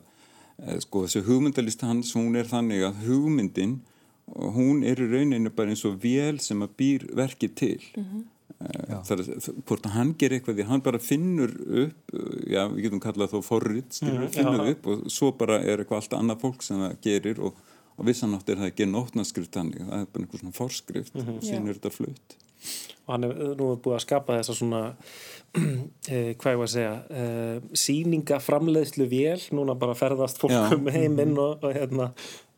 sko, þessu hugmyndalist hans, hún er þannig að hugmyndin og hún er í rauninu bara eins og vél sem að býr verkið til. Mm -hmm. það er hvort að hann ger eitthvað því hann bara finnur upp já, við getum kallað þá forrið mm, finnur upp og svo bara er eitthvað allt annað fólk sem það gerir og, og vissanátt er það ekki nótnaskrift þannig það er bara einhver svona forskrift mm -hmm. og sín er þetta flutt. Og hann er nú búið að skapa þessa svona eh, hvað ég var að segja eh, síningaframleiðslu vél núna bara ferðast fólkum heiminn og, og hérna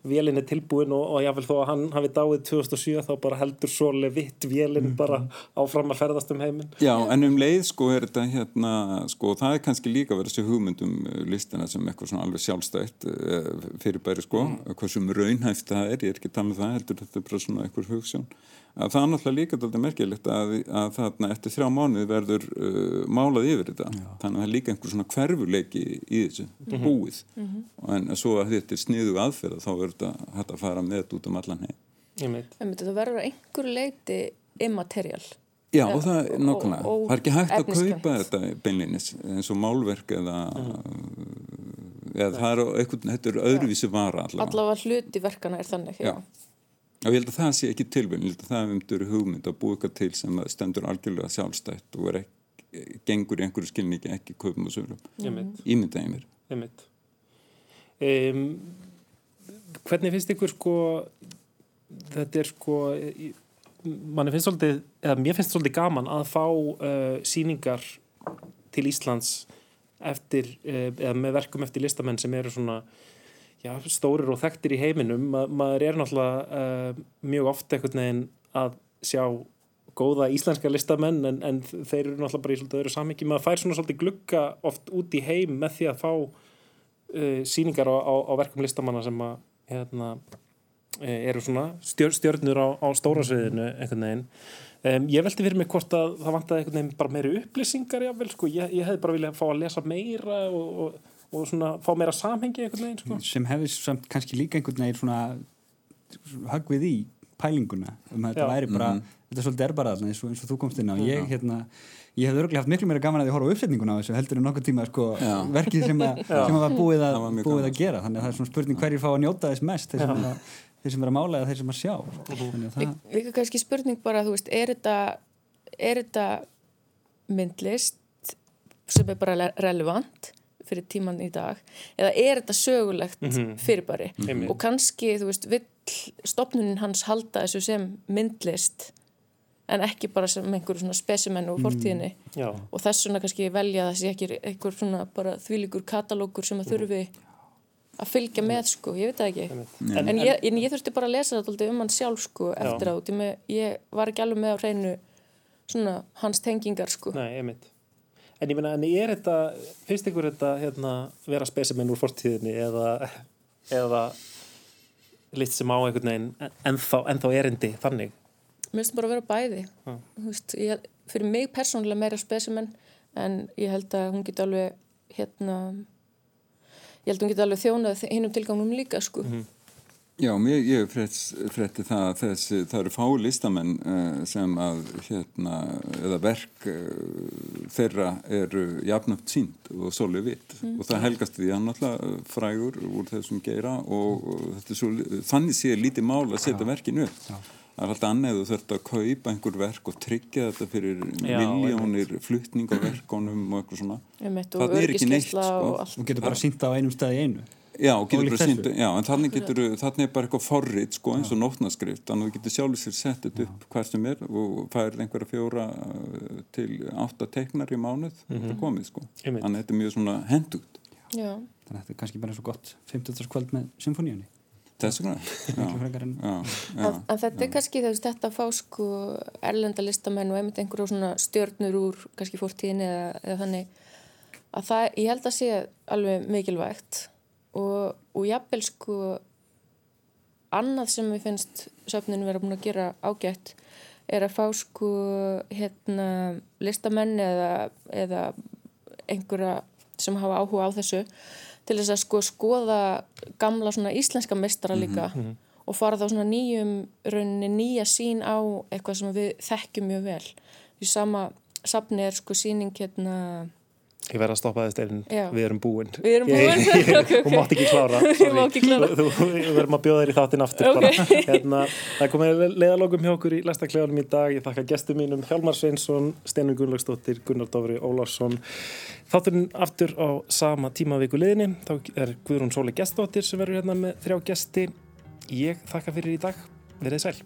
vélinn er tilbúin og, og jáfnveil þó að hann hafi dáið 2007 þá bara heldur svo levitt vélinn mm. bara áfram að ferðast um heiminn Já, en um leið sko er þetta hérna sko það er kannski líka verið þessi hugmyndum uh, listina sem eitthvað svona alveg sjálfstætt uh, fyrir bæri sko, mm. hvað sem raunhæft það er, ég er ekki að tala um það heldur þetta er bara svona eitthvað hugssjón að það er náttúrulega líka þetta merkilegt að, að þarna eftir þrjá mánuð verður uh, málað yfir þetta. Já. þannig að það er líka einhver svona hverfuleiki í þessu mm -hmm. búið. Mm -hmm. en svo að þetta er sniðu aðferða þá verður þetta hægt að fara með þetta út um allan heim. Það verður einhver leiti immaterial. Já og það er nokkuna, það er ekki hægt að kaupa þetta beinlinis eins og málverk eða, mm. eða það er eitthvað, þetta er öðruvísi vara allavega. Allavega hluti verkana er þannig Já, já og ég held að það sé ekki tilvæg ég held að það hefur hugmynd að búið eitthvað til sem stendur algjörlega sjálfstætt og ekki, gengur í einhverju skilningi ekki köpum og sögurum ímyndaði mér. Um, Hvernig finnst ykkur sko þetta er sko manni finnst svolítið, eða mér finnst svolítið gaman að fá uh, síningar til Íslands eftir, uh, eða með verkum eftir listamenn sem eru svona já, stórir og þekktir í heiminum. Ma, maður er náttúrulega uh, mjög oft einhvern veginn að sjá góða íslenska listamenn en, en þeir eru náttúrulega bara í svolítið öðru samhengi. Maður fær svona svolítið glukka oft út í heim með því að fá uh, síningar á, á, á verkum listamanna sem að hérna, uh, eru svona stjör, stjörnur á, á stóra sviðinu einhvern veginn. Um, ég veldi fyrir mig hvort að það vantaði einhvern veginn bara meiri upplýsingar jável, sko. ég, ég hef bara viljað fá að lesa meira og, og og svona fá meira samhengi einhvern veginn sko. sem hefði samt kannski líka einhvern veginn svona högvið í pælinguna um að þetta væri bara mm -hmm. þetta er svolítið er bara eins og, eins og þú komst inn á. Ég, hérna, ég hef örglega haft miklu meira gaman að ég horfa á uppsetninguna á þessu heldur en nokkur tíma sko, verkið sem, a, sem að var búið að, búið að gera. Þannig að það er svona spurning hverjir fá að njóta þess mest þeir sem, að, þeir sem er að mála eða þeir sem að sjá. Það... Líka kannski spurning bara þú veist, er þetta er þetta myndlist sem er bara relevant fyrir tíman í dag eða er þetta sögulegt mm -hmm. fyrirbæri? Mm -hmm. og kannski þú veist vill stopnunin hans halda þessu sem myndlist en ekki bara sem einhverjum svona spesimenn úr fortíðinni. Mm. og þess svona kannski velja þessi ekki einhver svona bara þvílikur katalókur sem að þurfi að fylgja með sko, ég veit það ekki. En, en, ég, en ég þurfti bara að lesa þetta um hann sjálf sko eftir á, ég var ekki alveg með á hreinu svona hans tengingar sko. Nei, ég mynd En ég meina, en er þetta, finnst ykkur þetta hérna, vera spesimenn úr fortíðinni eða, eða litt sem á einhvern veginn ennþá, ennþá erindi þannig? Mér finnst bara að vera bæði. Ah. Veist, ég, fyrir mig persónulega meira spesimenn en ég held að hún geti alveg hérna, ég held að hún geti alveg þjónað hinnum tilgangnum líka sko. Mm -hmm. Já, mér, ég frétti það að þessi, það eru fá listamenn uh, sem að, hérna, eða verk uh, þeirra eru jafnögt sínt og svolítið vitt mm. og það helgast því að náttúrulega frægur úr þessum geira og, og svo, þannig sé lítið mál að setja verkinu upp. Já. Það er alltaf annað þú þurft að kaupa einhver verk og tryggja þetta fyrir miljónir fluttningaverkonum og eitthvað svona. Það er ekki neitt, sko. Þú getur bara sínt á einum stað í einu Já, sýnt, já, en þannig getur, þannig er bara eitthvað forrið, sko, eins og nótnaskrift, þannig að þú getur sjálfur sér sett þetta upp hvað sem er og færið einhverja fjóra uh, til átta teiknar í mánuð. Það er komið, sko. Þannig að þetta er mjög svona hendugt. Já, þannig að þetta er kannski bara svo gott 50. kvöld með symfóníunni Þess vegna, já, Miklu frekar en- já, já. en, en þetta er kannski þú veist, þetta að fá sko erlenda listamenn og einmitt einhverjum svona stjörnur úr kannski fórtíðinni eða, eða þannig að það, ég held að sé alveg mikilvægt og, og jafnvel sko annað sem við finnst söfninu vera búin að gera ágætt er að fá sko hérna listamenn eða, eða einhverja sem hafa áhuga á þessu til þess að sko skoða gamla svona íslenska meistara líka og fara þá svona nýjum rauninni nýja sín á eitthvað sem við þekkjum mjög vel. Því sama safni er sko síning hérna Ég verð að stoppa þess einn, við erum búin. Við erum búin? Ég- ég- Ok, ok. Þú mátt ekki klára. Ekki klára. Þú, við verðum að bjóða þér í þáttinn aftur Ok. bara. Hérna, það komið leiðalókum hjá okkur í lestakleganum í dag. Ég þakka gestum mínum Hjálmar Sveinsson, Steinun Gunnlaugsdóttir, Gunnar Dófri Ólafsson. Þátturinn aftur á sama tíma viku liðinni. Þá er Guðrún Sóli gestóttir sem verður hérna með þrjá gesti. Ég þakka fyrir í dag. Verðið sæl.